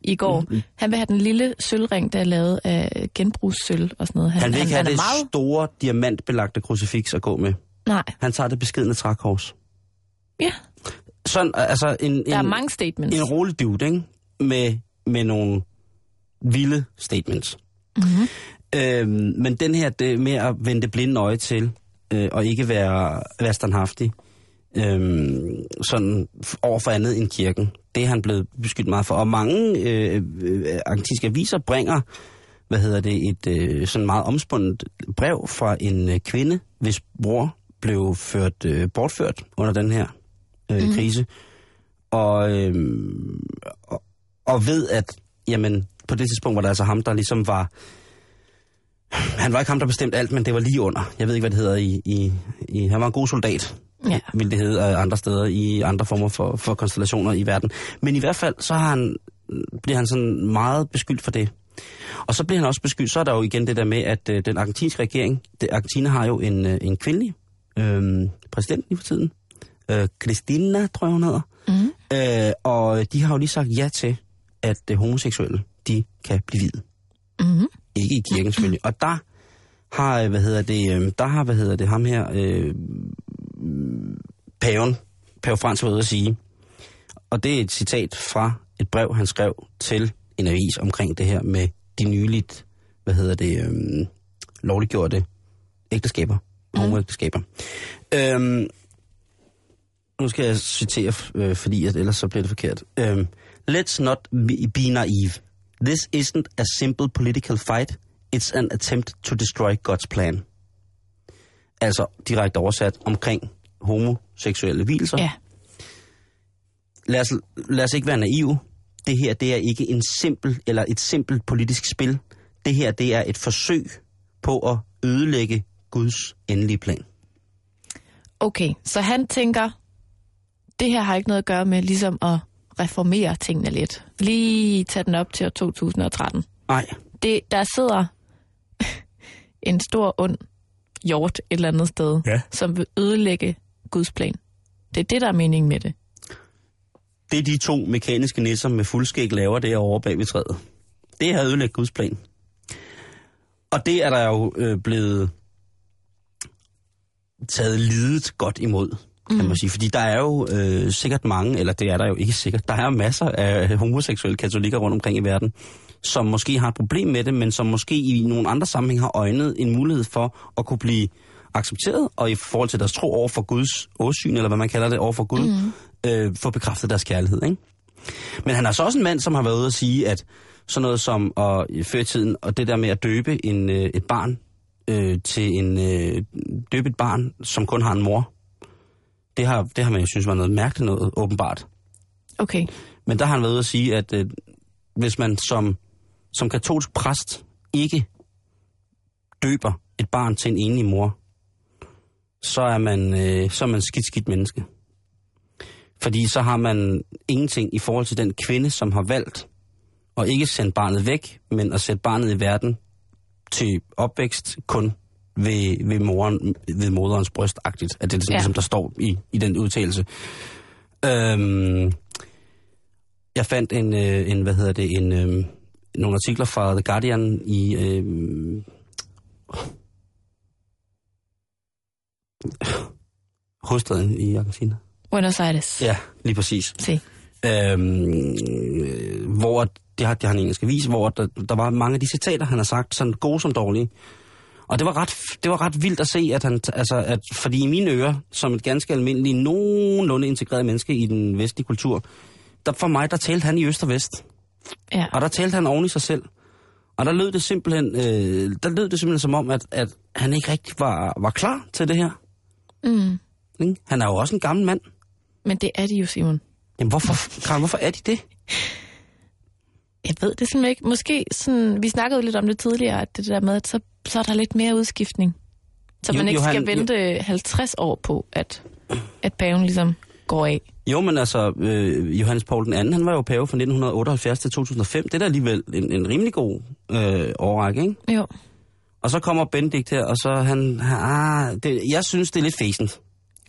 i går. Mm-hmm. Han vil have den lille sølvring, der er lavet af genbrugssølv og sådan noget. Han vil ikke have han det meget... store, diamantbelagte krucifiks at gå med. Nej, Han tager det beskedende trækors. ja, Sådan, altså en, en, der er mange statements. en rolig dude, ikke? Med, med nogle vilde statements. Mm-hmm. Øhm, men den her det med at vende det blinde øje til, øh, og ikke være, være standhaftig, øhm, sådan over for andet end kirken, det er han blevet beskyldt meget for. Og mange øh, øh, argentinske aviser bringer, hvad hedder det, et øh, sådan meget omspundet brev fra en øh, kvinde, hvis bror blev ført øh, bortført under den her øh, mm. krise. Og, øh, og, og ved, at jamen, på det tidspunkt var det altså ham, der ligesom var... Han var ikke ham, der bestemte alt, men det var lige under. Jeg ved ikke, hvad det hedder i... i, i han var en god soldat, Ja. vil det hedde øh, andre steder, i andre former for, for konstellationer i verden. Men i hvert fald, så har han, bliver han sådan meget beskyldt for det. Og så bliver han også beskyldt, så er der jo igen det der med, at øh, den argentinske regering, det, Argentina har jo en, øh, en kvindelig øh, præsident lige for tiden. Øh, Cristina, tror jeg hun hedder. Mm. Øh, og de har jo lige sagt ja til, at øh, homoseksuelle, de kan blive videt. Mm. Ikke i kirken selvfølgelig. Og der har, øh, hvad hedder det, øh, der har, hvad hedder det, ham her, øh, paven, pave Frans var ude at sige, og det er et citat fra et brev, han skrev til en avis omkring det her med de nyligt, hvad hedder det, øh, lovliggjorte ægteskaber, homoægteskaber. Øhm, nu skal jeg citere, øh, fordi at ellers så bliver det forkert. Øhm, Let's not be naive. This isn't a simple political fight. It's an attempt to destroy God's plan. Altså direkte oversat omkring homoseksuelle hvilelser. Ja, Lad, os, lad os ikke være naive. Det her, det er ikke en simpel eller et simpelt politisk spil. Det her, det er et forsøg på at ødelægge Guds endelige plan. okay. Så han tænker, det her har ikke noget at gøre med ligesom at reformere tingene lidt. Lige tage den op til år 2013. Nej, Det, der sidder en stor ond hjort et eller andet sted, Ja. som vil ødelægge Guds plan. Det er det, der er meningen med det. det de to mekaniske nisser med fuldskæg laver, det er over bag ved træet. Det har ødelægget Guds plan. Og det er der jo øh, blevet taget lidet godt imod, kan mm. man sige. Fordi der er jo øh, sikkert mange, eller det er der jo ikke sikkert, der er masser af homoseksuelle katolikker rundt omkring i verden, som måske har et problem med det, men som måske i nogle andre sammenhæng har øjnet en mulighed for at kunne blive accepteret, og i forhold til deres tro over for Guds åsyn, eller hvad man kalder det, over for Gud, mm. øh, få bekræftet deres kærlighed. Ikke? Men han er så også en mand, som har været ude at sige, at sådan noget som at, før i tiden, og det der med at døbe en, øh, et barn øh, til en øh, døbe et barn, som kun har en mor, det har, det har man jo synes var noget mærkeligt noget, åbenbart. Okay. Men der har han været ude at sige, at øh, hvis man som, som katolsk præst ikke døber et barn til en enlig mor, så er man, øh, så er man skidt, skidt menneske. Fordi så har man ingenting i forhold til den kvinde, som har valgt at ikke sende barnet væk, men at sætte barnet i verden til opvækst kun ved, ved, moren, ved moderens brystagtigt. At det er sådan, Ja. ja. som der står i, i den udtalelse. Øhm, jeg fandt en, øh, en, hvad hedder det, en, øh, nogle artikler fra The Guardian i... Øh, hovedstaden i Argentina. Buenos Aires. Ja, lige præcis. Se. Øhm, øh, hvor det har, det har en engelsk avis, hvor der, der var mange af de citater, han har sagt, sådan gode som dårlige. Og det var ret, det var ret vildt at se, at han, altså, at, fordi i mine ører, som et ganske almindeligt, nogenlunde integreret menneske i den vestlige kultur, der for mig, der talte han i øst og vest. Ja. Og der talte han oven i sig selv. Og der lød det simpelthen, øh, der lød det simpelthen som om, at, at han ikke rigtig var, var klar til det her. Mm. Han er jo også en gammel mand. Men det er de jo, Simon. Jamen hvorfor, Karen, hvorfor er de det? Jeg ved det simpelthen ikke. Måske sådan, vi snakkede jo lidt om det tidligere, at det der med, at så, så er der lidt mere udskiftning. Så Jo, man ikke Johan- skal vente 50 år på, at, at paven ligesom går af. Jo, men altså, øh, Johannes Paul den anden, han var jo pave fra 1978 til 2005. Det er da alligevel en, en rimelig god øh, overrække, ikke? Jo. Og så kommer Benedikt her, og så han... Ah, det, jeg synes, det er lidt fæsent.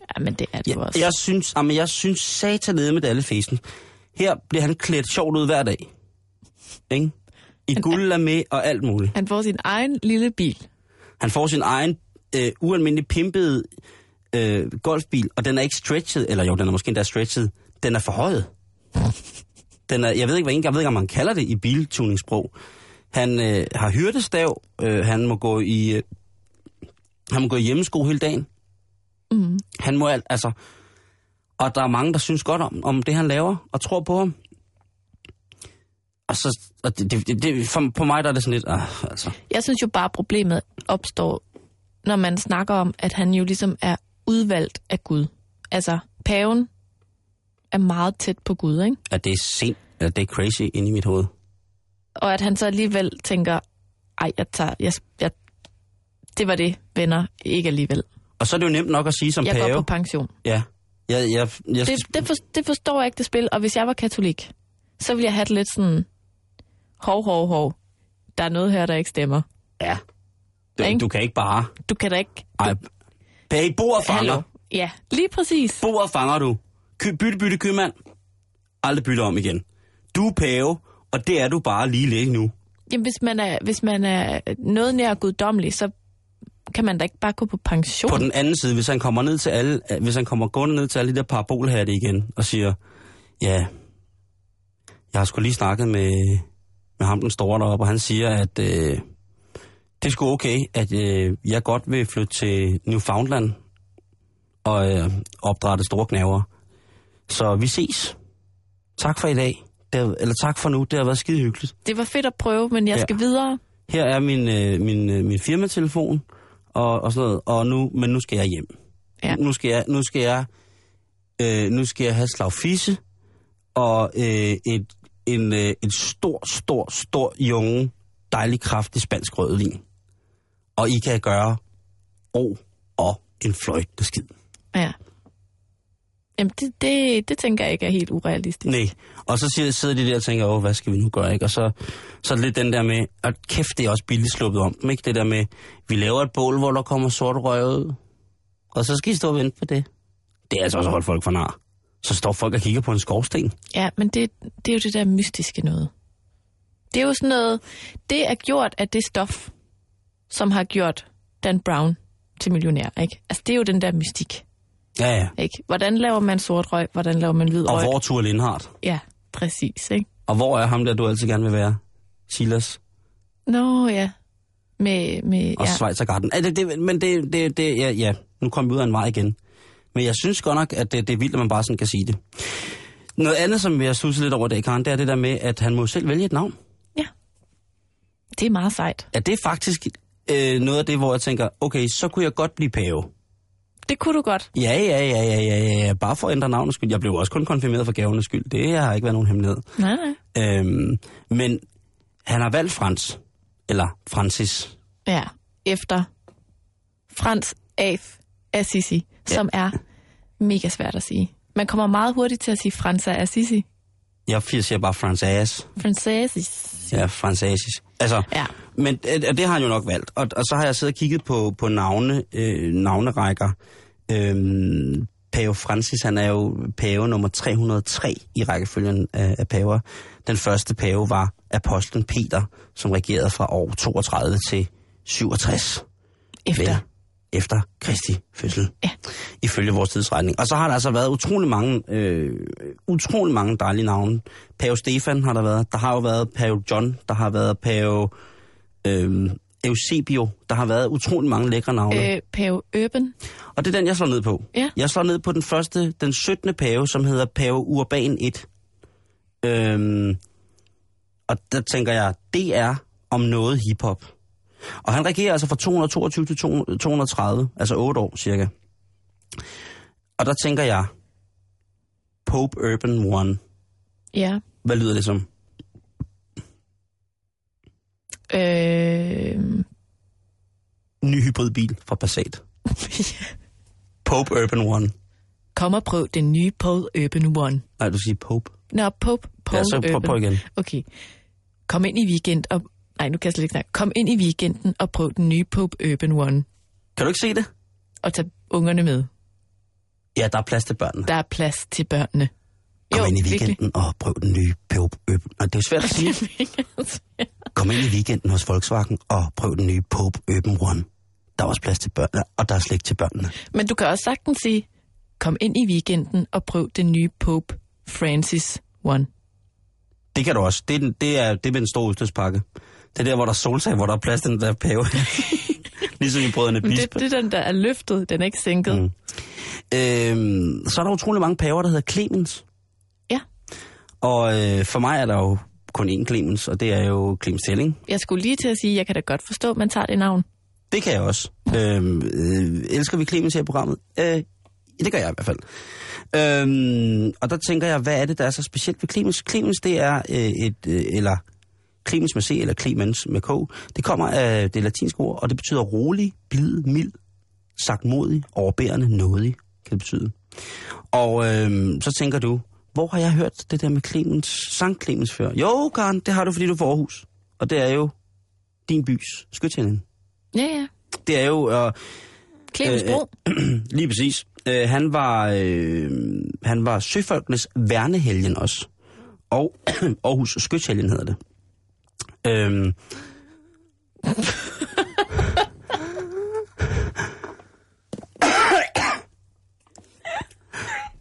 Ja, men det er det jo Jeg, også. jeg synes, jamen, jeg synes satan med det alle fæsent. Her bliver han klædt sjovt ud hver dag. Ikke? I guld med og alt muligt. Han får sin egen lille bil. Han får sin egen øh, ualmindelig pimpede øh, golfbil, og den er ikke stretchet, eller jo, den er måske endda stretchet. Den er forhøjet. Den er, jeg ved ikke, hvad jeg ved ikke, om man kalder det i biltuningssprog. Han øh, har hyrdestav, øh, han må gå i øh, han må gå i hjemmesko hele dagen. Mm. Han må alt, altså... Og der er mange, der synes godt om, om det, han laver, og tror på ham. Og så... Og det, det, det, for, på mig der er det sådan lidt... Ah, altså. Jeg synes jo bare, at problemet opstår, når man snakker om, at han jo ligesom er udvalgt af Gud. Altså, paven er meget tæt på Gud, ikke? At det er sent, at det er crazy inde i mit hoved. Og at han så alligevel tænker, ej, jeg tager, jeg, jeg, det var det, venner, ikke alligevel. Og så er det jo nemt nok at sige som Jeg går pave. på pension. Ja. Jeg, jeg, jeg, Det, det, for, det forstår jeg ikke, det spil. Og hvis jeg var katolik, så ville jeg have det lidt sådan, hov, hov, hov, der er noget her, der ikke stemmer. ja. Du, Ikke? du kan ikke bare... Du kan da ikke... Ej, bag bordet fanger. Hallo. Ja, lige præcis. Bordet fanger du. Ky, bytte, bytte, købmand. Aldrig bytte om igen. Du er pave, og det er du bare lige lidt nu. Jamen, hvis man er, hvis man er noget nær guddommelig, så kan man da ikke bare gå på pension. På den anden side, hvis han kommer ned til alle, hvis han kommer gående ned til alle de der parabolhatte igen, og siger, ja, jeg har sgu lige snakket med, med ham den store deroppe, og han siger, at øh, det er sgu okay, at øh, jeg godt vil flytte til Newfoundland og øh, opdrætte store knaver. Så vi ses. Tak for i dag. Det har, eller tak for nu. Det har været skide hyggeligt. Det var fedt at prøve, men jeg Ja. skal videre. Her er min, øh, min, øh, min firmatelefon, og, og sådan noget, og nu, men nu skal jeg hjem. Ja. Nu skal jeg, nu skal jeg, øh, nu skal jeg have slag fisse, og øh, et, en, øh, et stor, stor, stor junge, dejlig kraftig spansk rødvin. Og I kan gøre o og en fløjtende skid. Ja. Jamen, det, det, det tænker jeg ikke er helt urealistisk. Nej. Og så sidder- sidder de der og tænker, åh, hvad skal vi nu gøre, ikke? Og så, så er det lidt den der med, at kæft, det er også billigt sluppet om dem, ikke? Det der med, vi laver et bål, hvor der kommer sort røg ud, og så skal I stå og vente på det. Det er altså også at holde folk for nar. Så står folk og kigger på en skorsten. Ja, men det, det er jo det der mystiske noget. Det er jo sådan noget, det er gjort af det stof, som har gjort Dan Brown til millionær, ikke? Altså, det er jo den der mystik, Ja, ja. ikke? Hvordan laver man sort røg? Hvordan laver man hvid Og røg? hvor er Thor Lindhardt? Ja, præcis, ikke? Og hvor er ham der, du altid gerne vil være? Silas Nå, ja. Med, med, og ja. ja. Schweizergarten. Ja, det, det, men det, det, det ja, ja, nu kom vi ud af en vej igen. Men jeg synes godt nok, at det, det er vildt, at man bare sådan kan sige det. Noget andet, som jeg studser lidt over i dag, Karen, det er det der med, at han må selv vælge et navn. Det er meget sejt. Ja, det er faktisk øh, noget af det, hvor jeg tænker, okay, så kunne jeg godt blive pave. Det kunne du godt. Ja, ja, ja, ja, ja, ja, ja. Bare for at ændre navnets skyld. Jeg blev også kun konfirmeret for gavernes skyld. Det har ikke været nogen hemmelighed. Nej, nej. Øhm, men han har valgt Frans. Eller Francis. Ja, efter Frans Af Assisi, ja. som er mega svært at sige. Man kommer meget hurtigt til at sige Frans af Assisi. Jeg siger bare Francis. Francis. Ja, Francis. Altså, Ja. men det, det har han jo nok valgt. Og, og så har jeg siddet og kigget på, på navne, øh, navnerækker. Øhm, pave Francis, han er jo pave nummer 303 i rækkefølgen af, af paver. Den første pave var apostlen Peter, som regerede fra år 32 til 67. Efter. Vel, efter Kristi fødsel. Ja. Ifølge vores tidsretning. Og så har der altså været utrolig mange, øh, utrolig mange dejlige navne. Pave Stefan har der været. Der har jo været Pave John. Der har været Pave øh, Eusebio. Der har været utrolig mange lækre navne. Øh, Pave Øben. Og det er den, jeg slår ned på. Ja. Jeg slår ned på den første, den 17. pave, som hedder Pave Urban 1. Øhm, og der tænker jeg, det er om noget hiphop. Og han regerer altså fra 222 til 230, altså 8 år cirka. Og der tænker jeg, Pope Urban 1. Ja. Hvad lyder det som? Øh, Ny hybridbil fra Passat. Pope Urban 1. kom og prøv den nye Paul Urban One. Nej, du siger Pope. Nå, Pope Paul Ja, så prøv, prøv igen. Okay. Kom ind i weekend og... Nej, nu kan jeg slet ikke snakke. Kom ind i weekenden og prøv den nye Pope Urban One. Kan du ikke se det? Og tag ungerne med. Ja, der er plads til børnene. Der er plads til børnene. Kom ind i virkelig. weekenden og prøv den nye Pope Urban. Og det er jo svært at sige. Kom ind i weekenden hos Volkswagen og prøv den nye Pope Urban One. Der er også plads til børnene, og der er slik til børnene. Men du kan også sagtens sige, kom ind i weekenden og prøv den nye Pope Francis One. Det kan du også. Det er, det er, det er med den store udstødspakke. Det er der, hvor der er solsag, hvor der er plads til den der pave. ligesom i brødrene Men det, Bispe. det er den, der er løftet. Den er ikke sænket. Mm. Øhm, så er der utrolig mange paver, der hedder Clemens. Ja. Og øh, for mig er der jo kun én Clemens, og det er jo Clemens Telling. Jeg skulle lige til at sige, jeg kan da godt forstå, at man tager det navn. Det kan jeg også. Øhm, øh, elsker vi Clemens her i programmet? Øh, det gør jeg i hvert fald. Øhm, og der tænker jeg, hvad er det, der er så specielt ved Clemens? Clemens, det er øh, et, øh, eller Clemens med C, eller Clemens med K. Det kommer af det latinske ord, og det betyder rolig, blid, mild, sagtmodig, overbærende, nådig, kan det betyde. Og øhm, så tænker du, hvor har jeg hørt det der med Clemens, Sankt Clemens før? Jo, Karen, det har du, fordi du er fra Aarhus. Og det er jo din bys skytshelgen. Ja, ja. Det er jo... Øh, Clemens Bro. Lige præcis. Øh, han var øh, han var søfolkenes værnehelgen også. Og Aarhus Skytshelgen hedder det. Øhm.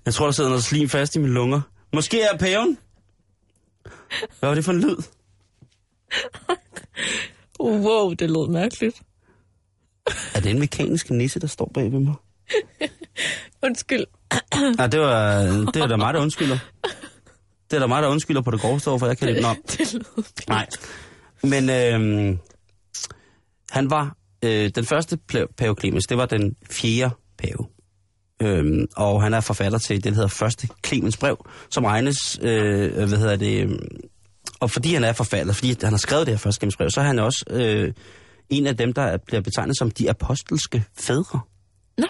Jeg tror, der sidder noget slim fast i mine lunger. Måske er paven. Hvad var det for en lyd? Wow, det lød mærkeligt. Er det en mekanisk nisse, der står bag ved mig? Undskyld. Nej, det var, det var da mig, der undskylder. Det er da mig, der undskylder på det groveste for jeg kan det. Nå, Det lød nej. Men øh, han var øh, den første pave Clemens, det var den fjerde pave. Øhm, og han er forfatter til det, der hedder Første Clemens brev, som regnes, øh, hvad hedder det, øh, og fordi han er forfatter, fordi han har skrevet det her Første Clemens brev, så er han også øh, en af dem, der bliver betegnet som de apostolske fædre. Nå.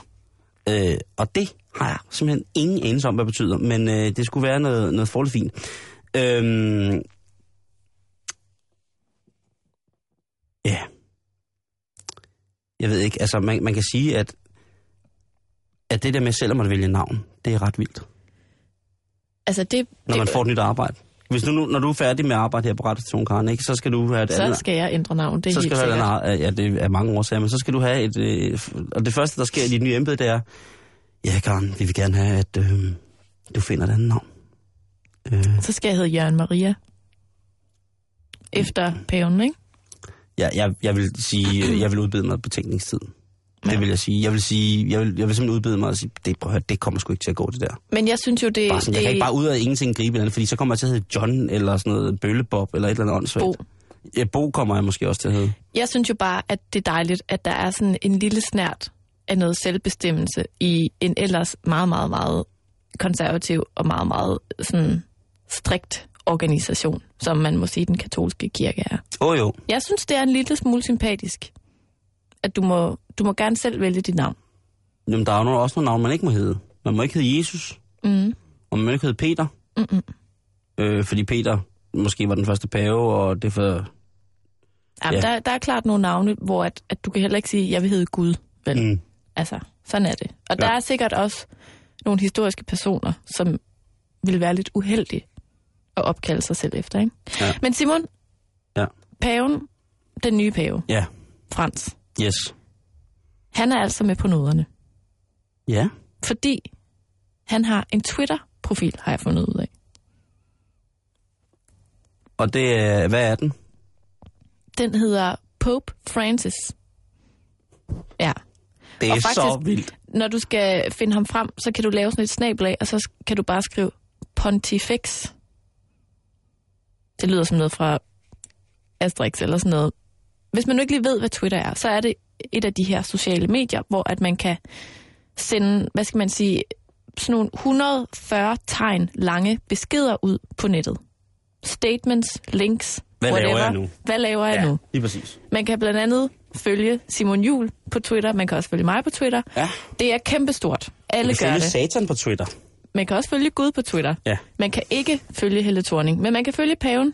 Øh, og det har jeg simpelthen ingen anelse om, hvad det betyder, men øh, det skulle være noget, noget forholdt fint. Øhm, ja. Jeg ved ikke, altså man, man kan sige, at, at det der med selv, at man vælger navn, det er ret vildt, Altså, det, når det, man får et nyt arbejde. Hvis nu, når du er færdig med at arbejde her på Radiostation Karen, ikke, så skal du have et Så andet... skal jeg ændre navn, det er så helt skal du sikkert. andet, ja, det er mange årsager, men så skal du have et... Øh, og det første, der sker i dit nye embede, det er, ja, Karen, vi vil gerne have, at øh, du finder et andet navn. Øh, Så skal jeg hedde Jørgen Maria. Efter paven, ikke? Ja, jeg, jeg vil sige, øh, jeg vil udbede mig betænkningstid. Det vil jeg sige. Jeg vil sige, jeg vil, jeg vil simpelthen udbede mig og sige, det, prøv at høre, det kommer sgu ikke til at gå, det der. Men jeg synes jo, det, Bare sådan, jeg det kan ikke bare ud af ingenting gribe et andet, fordi så kommer jeg til at hedde John, eller sådan noget Bøllebob, eller et eller andet åndssvagt. Bo. Ja, Bo kommer jeg måske også til at hedde. Jeg synes jo bare, at det er dejligt, at der er sådan en lille snært af noget selvbestemmelse i en ellers meget, meget, meget konservativ og meget, meget sådan strikt organisation, som man må sige, den katolske kirke er. Åh oh, jo, Jeg synes, det er en lille smule sympatisk, at du må, du må gerne selv vælge dit navn. Jamen, der er jo også nogle navne, man ikke må hedde. Man må ikke hedde Jesus, Mm. og man må ikke hedde Peter. Mm-mm. Øh, fordi Peter måske var den første pave, og det for... Jamen, Ja. der, der er klart nogle navne, hvor at, at du kan heller ikke sige, jeg vil hedde Gud. Vel? Mm. Altså, sådan er det. Og Ja. der er sikkert også nogle historiske personer, som vil være lidt uheldige at opkalde sig selv efter. Ikke? Ja. Men Simon, Ja. paven, den nye pave, Ja, Frans, yes. han er altså med på noderne. Ja, Fordi han har en Twitter-profil, har jeg fundet ud af. og det er... Hvad er den? Den hedder Pope Francis. Ja. Det er Og så faktisk- vildt. Når du skal finde ham frem, så kan du lave sådan et snablag, og så kan du bare skrive Pontifex. Det lyder som noget fra Asterix eller sådan noget. Hvis man nu ikke lige ved, hvad Twitter er, så er det et af de her sociale medier, hvor at man kan sende, hvad skal man sige, sådan nogle 140 tegn lange beskeder ud på nettet. Statements, links, Hvad laver whatever. jeg nu? Hvad laver jeg nu? lige præcis. Man kan blandt andet følge Simon Jul på Twitter. Man kan også følge mig på Twitter. Ja. Det er kæmpestort. Alle gør det. satan på Twitter. Man kan også følge Gud på Twitter. Ja. Man kan ikke følge Helle Thorning, men man kan følge paven.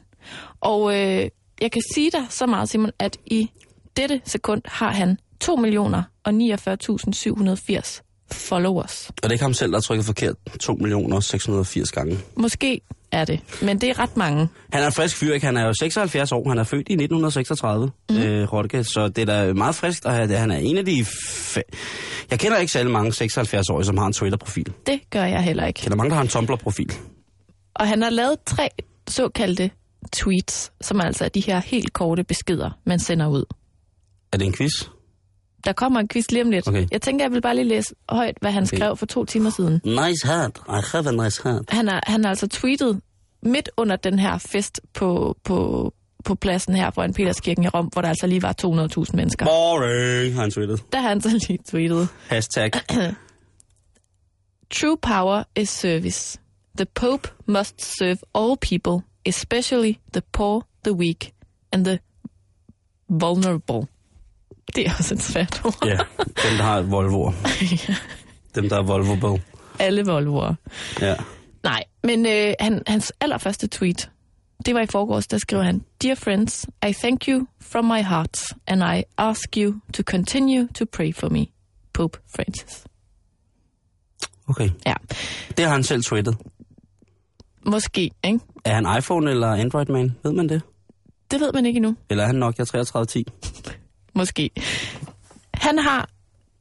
Og øh, jeg kan sige dig så meget, Simon, at i dette sekund har han 2 millioner og 49.780 followers. Og det er ikke ham selv, der har trykket forkert 2 millioner 680 gange. Måske er det, men det er ret mange. Han er en frisk fyr, ikke? Han er jo 76 år. Han er født i 1936, mm. øh, Rodke, så det er da meget friskt. Og han er en af de... Fa- jeg kender ikke særlig mange 76-årige, som har en Twitter-profil. Jeg Det gør jeg heller ikke. kender mange, der har en Tumblr-profil. Og han har lavet tre såkaldte tweets, som altså er de her helt korte beskeder, man sender ud. Er det en quiz? Der kommer en quiz lige om lidt. Okay. Jeg tænker, jeg vil bare lige læse højt, hvad han Okay. skrev for to timer siden. Nice hat. I have a nice hat. Han har, han har altså tweetet midt under den her fest på, på, på pladsen her foran Peterskirken i Rom, hvor der altså lige var 200.000 mennesker. Boring, har han tweetet. Der har han så lige tweetet. Hashtag. True power is service. The Pope must serve all people, especially the poor, the weak and the vulnerable. Det er også et svært ord. Ja, dem, der har et Volvoer. Dem, der er Volvo Alle Volvoer. Ja. Nej, men øh, han, hans allerførste tweet, det var i forgårs, der skrev han, Dear friends, I thank you from my heart, and I ask you to continue to pray for me. Pope Francis. Okay. Ja, Det har han selv tweetet. måske, ikke? Er han iPhone eller Android-man? Ved man det? Det ved man ikke endnu. Eller er han Nokia 3310? Måske. Han har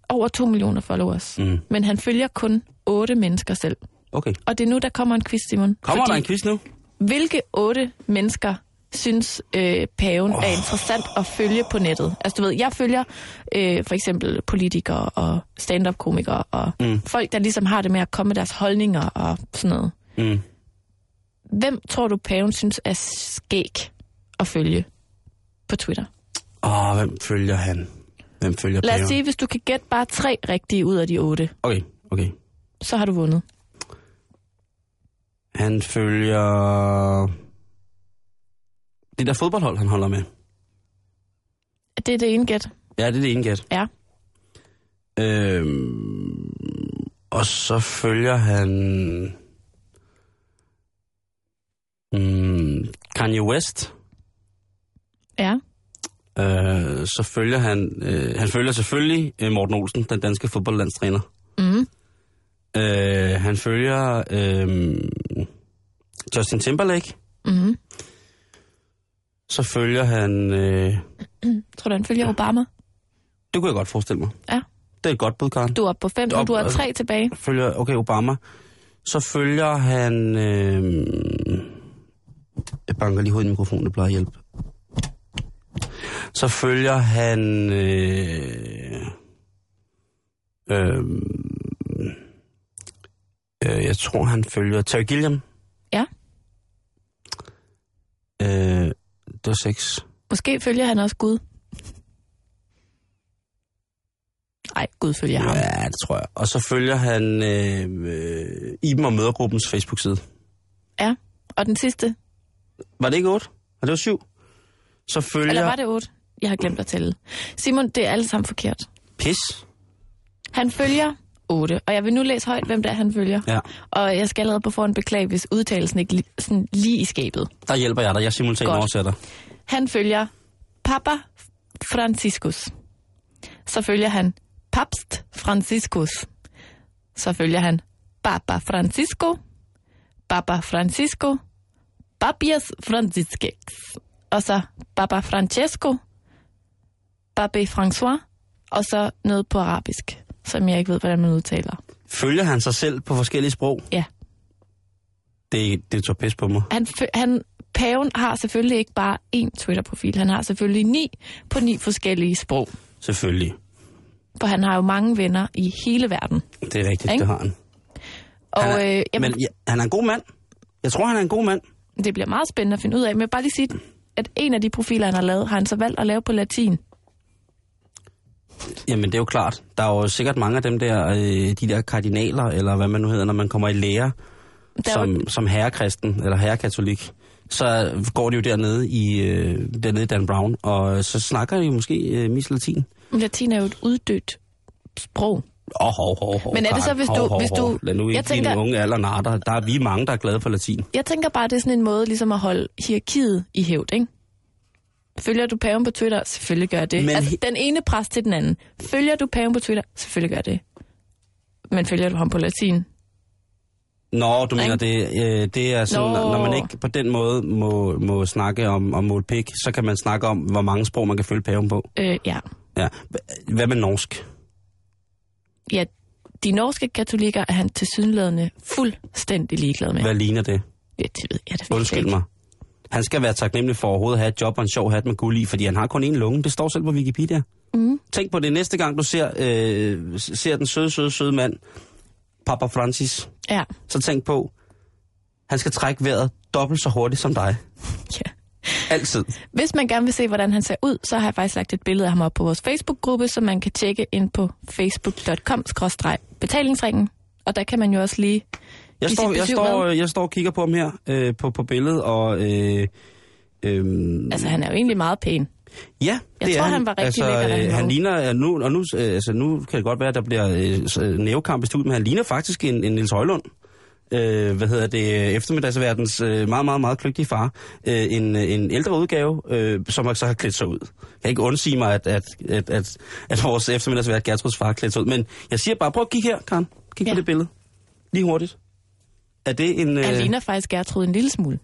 over 2 millioner followers, Mm. men han følger kun 8 mennesker selv. Okay. Og det er nu, der kommer en quiz, Simon. Kommer der en quiz nu? Hvilke 8 mennesker synes øh, paven oh. er interessant at følge på nettet? Altså du ved, jeg følger øh, for eksempel politikere og stand-up-komikere og mm. folk, der ligesom har det med at komme med deres holdninger og sådan noget. Mm. Hvem tror du, paven synes er skæg at følge på Twitter? Åh, oh, hvem følger han? Hvem følger Lad os sige, hvis du kan gætte bare tre rigtige ud af de otte, Okay, okay. så har du vundet. Han følger... Det der fodboldhold, han holder med. Det er det ene gæt. Ja, det er det ene gæt. Ja. Øhm, og så følger han... Mm, Kanye West. Ja. Øh, så følger han... Øh, han følger selvfølgelig øh, Morten Olsen, den danske fodboldlandstræner. Mm. Øh, han følger øh, Justin Timberlake. Mm-hmm. Så følger han... Øh, Tror du, han følger Obama? det kunne jeg godt forestille mig. Ja. Det er et godt bud, Karen. Du er på fem, og du har tre tilbage. Følger, okay, Obama. Så følger han... Øh, jeg banker lige hovedet i mikrofonen, det plejer at hjælpe. Så følger han... Øh, øh, øh, jeg tror, han følger Terry Gilliam. Ja. Øh, det var seks. Måske følger han også Gud. Nej, Gud følger ham. Ja, det tror jeg. Og så følger han øh, øh, Iben og Mødergruppens Facebook-side. Ja. Og den sidste, Var det ikke otte? Og det var syv. Så følger... eller var det otte? Jeg har glemt at tælle. Simon, det er alle sammen forkert. Pis. Han følger 8, og jeg vil nu læse højt, hvem det er, han følger. Ja. Og jeg skal allerede på forhånd beklage, hvis udtalelsen ikke li- sådan lige i skabet. Der hjælper jeg dig. Jeg simultant Godt. oversætter. Han følger Papa Franciscus. Så følger han Papst Franciscus. Så følger han Papa Francisco, Papa Francisco, Papias Francisques. Og så Papa Francesco, Pape François, og så noget på arabisk, som jeg ikke ved, hvordan man udtaler. Følger han sig selv på forskellige sprog? Ja. Det, det tager pis på mig. Han, han, paven har selvfølgelig ikke bare én Twitter-profil, han har selvfølgelig ni på ni forskellige sprog. Selvfølgelig. For han har jo mange venner i hele verden. Det er rigtigt, Ikke? det har han. Og han er, øh, jamen, men ja, han er en god mand. Jeg tror, han er en god mand. det bliver meget spændende at finde ud af. Men jeg vil bare lige sige, at en af de profiler, han har lavet, har han så valgt at lave på latin. Jamen, det er jo klart. Der er jo sikkert mange af dem der, øh, de der kardinaler, eller hvad man nu hedder, når man kommer i lære, Der er jo, som, som herrekristen eller herrekatolik. Så går de jo dernede i, øh, dernede i Dan Brown, og så snakker de måske øh, mis latin. latin er jo et uddødt sprog. Åh, oh, hov, hov, hov, Men er det så, hvis du- hov, hvis hov. du- Lad nu jeg ikke tænker- dine unge alder natter. Der er vi mange, der er glade for latin. Jeg tænker bare, det er sådan en måde ligesom at holde hierarkiet i hævd, ikke? Følger du paven på Twitter? Selvfølgelig gør jeg det. Men altså, den ene præst til den anden. Følger du paven på Twitter? Selvfølgelig gør jeg det. Men følger du ham på latin? Nå, du mener, det, øh, det er sådan, Nå. når man ikke på den måde må, må snakke om, om målpik, så kan man snakke om, hvor mange sprog man kan følge paven på. Øh, ja. Ja. Hvad med norsk? ja. De norske katolikker er han til synlædende fuldstændig ligeglad med. Hvad ligner det? Det ved jeg da Undskyld ikke. mig. Han skal være taknemmelig for overhovedet at have et job og en sjov hat med guld i, fordi han har kun én lunge. Det står selv på Wikipedia. Mm. Tænk på det næste gang, du ser, øh, ser den søde, søde, søde mand, Papa Francis. Ja. Så tænk på, han skal trække vejret dobbelt så hurtigt som dig. ja. Altid. Hvis man gerne vil se, hvordan han ser ud, så har jeg faktisk lagt et billede af ham op på vores Facebook-gruppe, som man kan tjekke ind på facebook.com-betalingsringen. Og der kan man jo også lige... Jeg står, jeg, står, med. jeg står og kigger på ham her øh, på, på billedet, og... Øh, øh, Altså, han er jo egentlig meget pæn. ja, Jeg det tror, er han var rigtig altså, lækker, han øh, han ligner, øh, nu, og nu, øh, altså, nu kan det godt være, at der bliver øh, øh, nævekamp i studiet, men han ligner faktisk en, en Niels Højlund. Øh, hvad hedder det, eftermiddagsverdens øh, meget, meget, meget kløgtige far. Øh, en, øh, en ældre udgave, øh, som så har klædt sig ud. Jeg kan ikke undsige mig, at, at, at, at, at vores eftermiddagsvært Gertruds far klædt sig ud. Men jeg siger bare, prøv at kigge her, Karen. Kig ja. Ja. på det billede. Lige hurtigt. Er det en... Han øh, ligner faktisk Gertrud en lille smule.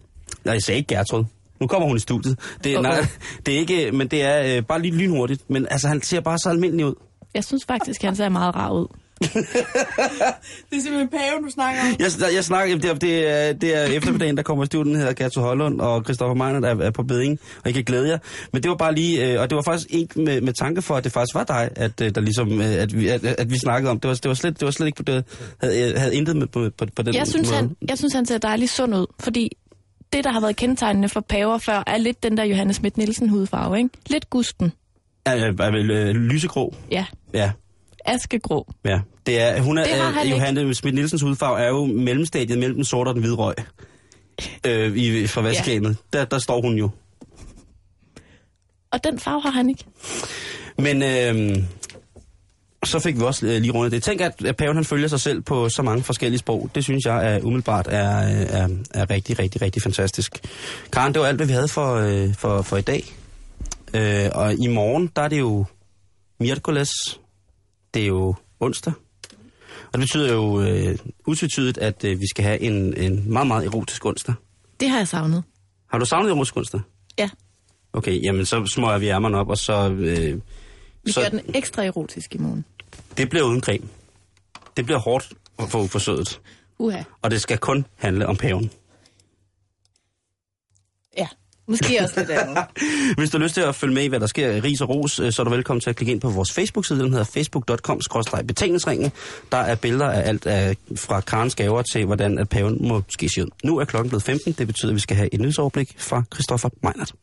Nej, jeg sagde ikke Gertrud. Nu kommer hun i studiet. Det, Åh, nej, det er ikke, men det er øh, bare lige lynhurtigt. Men altså, han ser bare så almindelig ud. Jeg synes faktisk, han ser meget rar ud. Det er simpelthen paven, du snakker om. Jeg, jeg snakker, det er, det er, det er eftermiddagen, der kommer i studiet, den hedder Gertrud Hollund, og Christoffer Meiner er, er på beding, og jeg kan glæde jer. Men det var bare lige, øh, og det var faktisk ikke med, med tanke for, at det faktisk var dig, at, øh, der ligesom, øh, at, vi, at, at vi snakkede om. Det var, det var, slet, det var slet ikke på det, havde, havde intet med på, på, på den Jeg synes, måde. han, jeg synes, han ser dejligt sund ud, fordi det, der har været kendetegnende for paver før, er lidt den der Johannes Schmidt Nielsen hudfarve, ikke? Lidt gusten. Er, er, lysegrå. Ja, Ja, askegrå. Ja, det er, hun er, Det har øh. Johanne Schmidt Nielsens hudfarve er jo mellemstadiet mellem den sorte og den hvide røg. Øh, i, fra Vestkamet. Ja. Der, der står hun jo. Og den farve har han ikke. Men øh, så fik vi også øh, lige rundet det. Tænk, at, at paven han følger sig selv på så mange forskellige sprog. Det synes jeg er umiddelbart er, er, er rigtig, rigtig, rigtig fantastisk. Karen, det var alt, hvad vi havde for, øh, for, for i dag. Øh, og i morgen, der er det jo Mirkoles. Det er jo onsdag. Og det betyder jo øh, utvetydigt, at øh, vi skal have en, en meget, meget erotisk onsdag. Det har jeg savnet. Har du savnet ruskunster? Ja, Okay, jamen så smøger vi ærmerne op, og så... Øh, vi så gør den ekstra erotisk i morgen. det bliver uden creme. Det bliver hårdt for forsøget. Uha. Og det skal kun handle om paven. Måske også lidt andet. Hvis du har lyst til at følge med i, hvad der sker i Ris og Ros, øh, så er du velkommen til at klikke ind på vores Facebook-side. Den hedder facebook.com-betalingsringen. Der er billeder af alt af, fra Karens gaver til, hvordan at paven må ske ud. Nu er klokken blevet 15. Det betyder, at vi skal have et nyhedsoverblik fra Christoffer Meinert.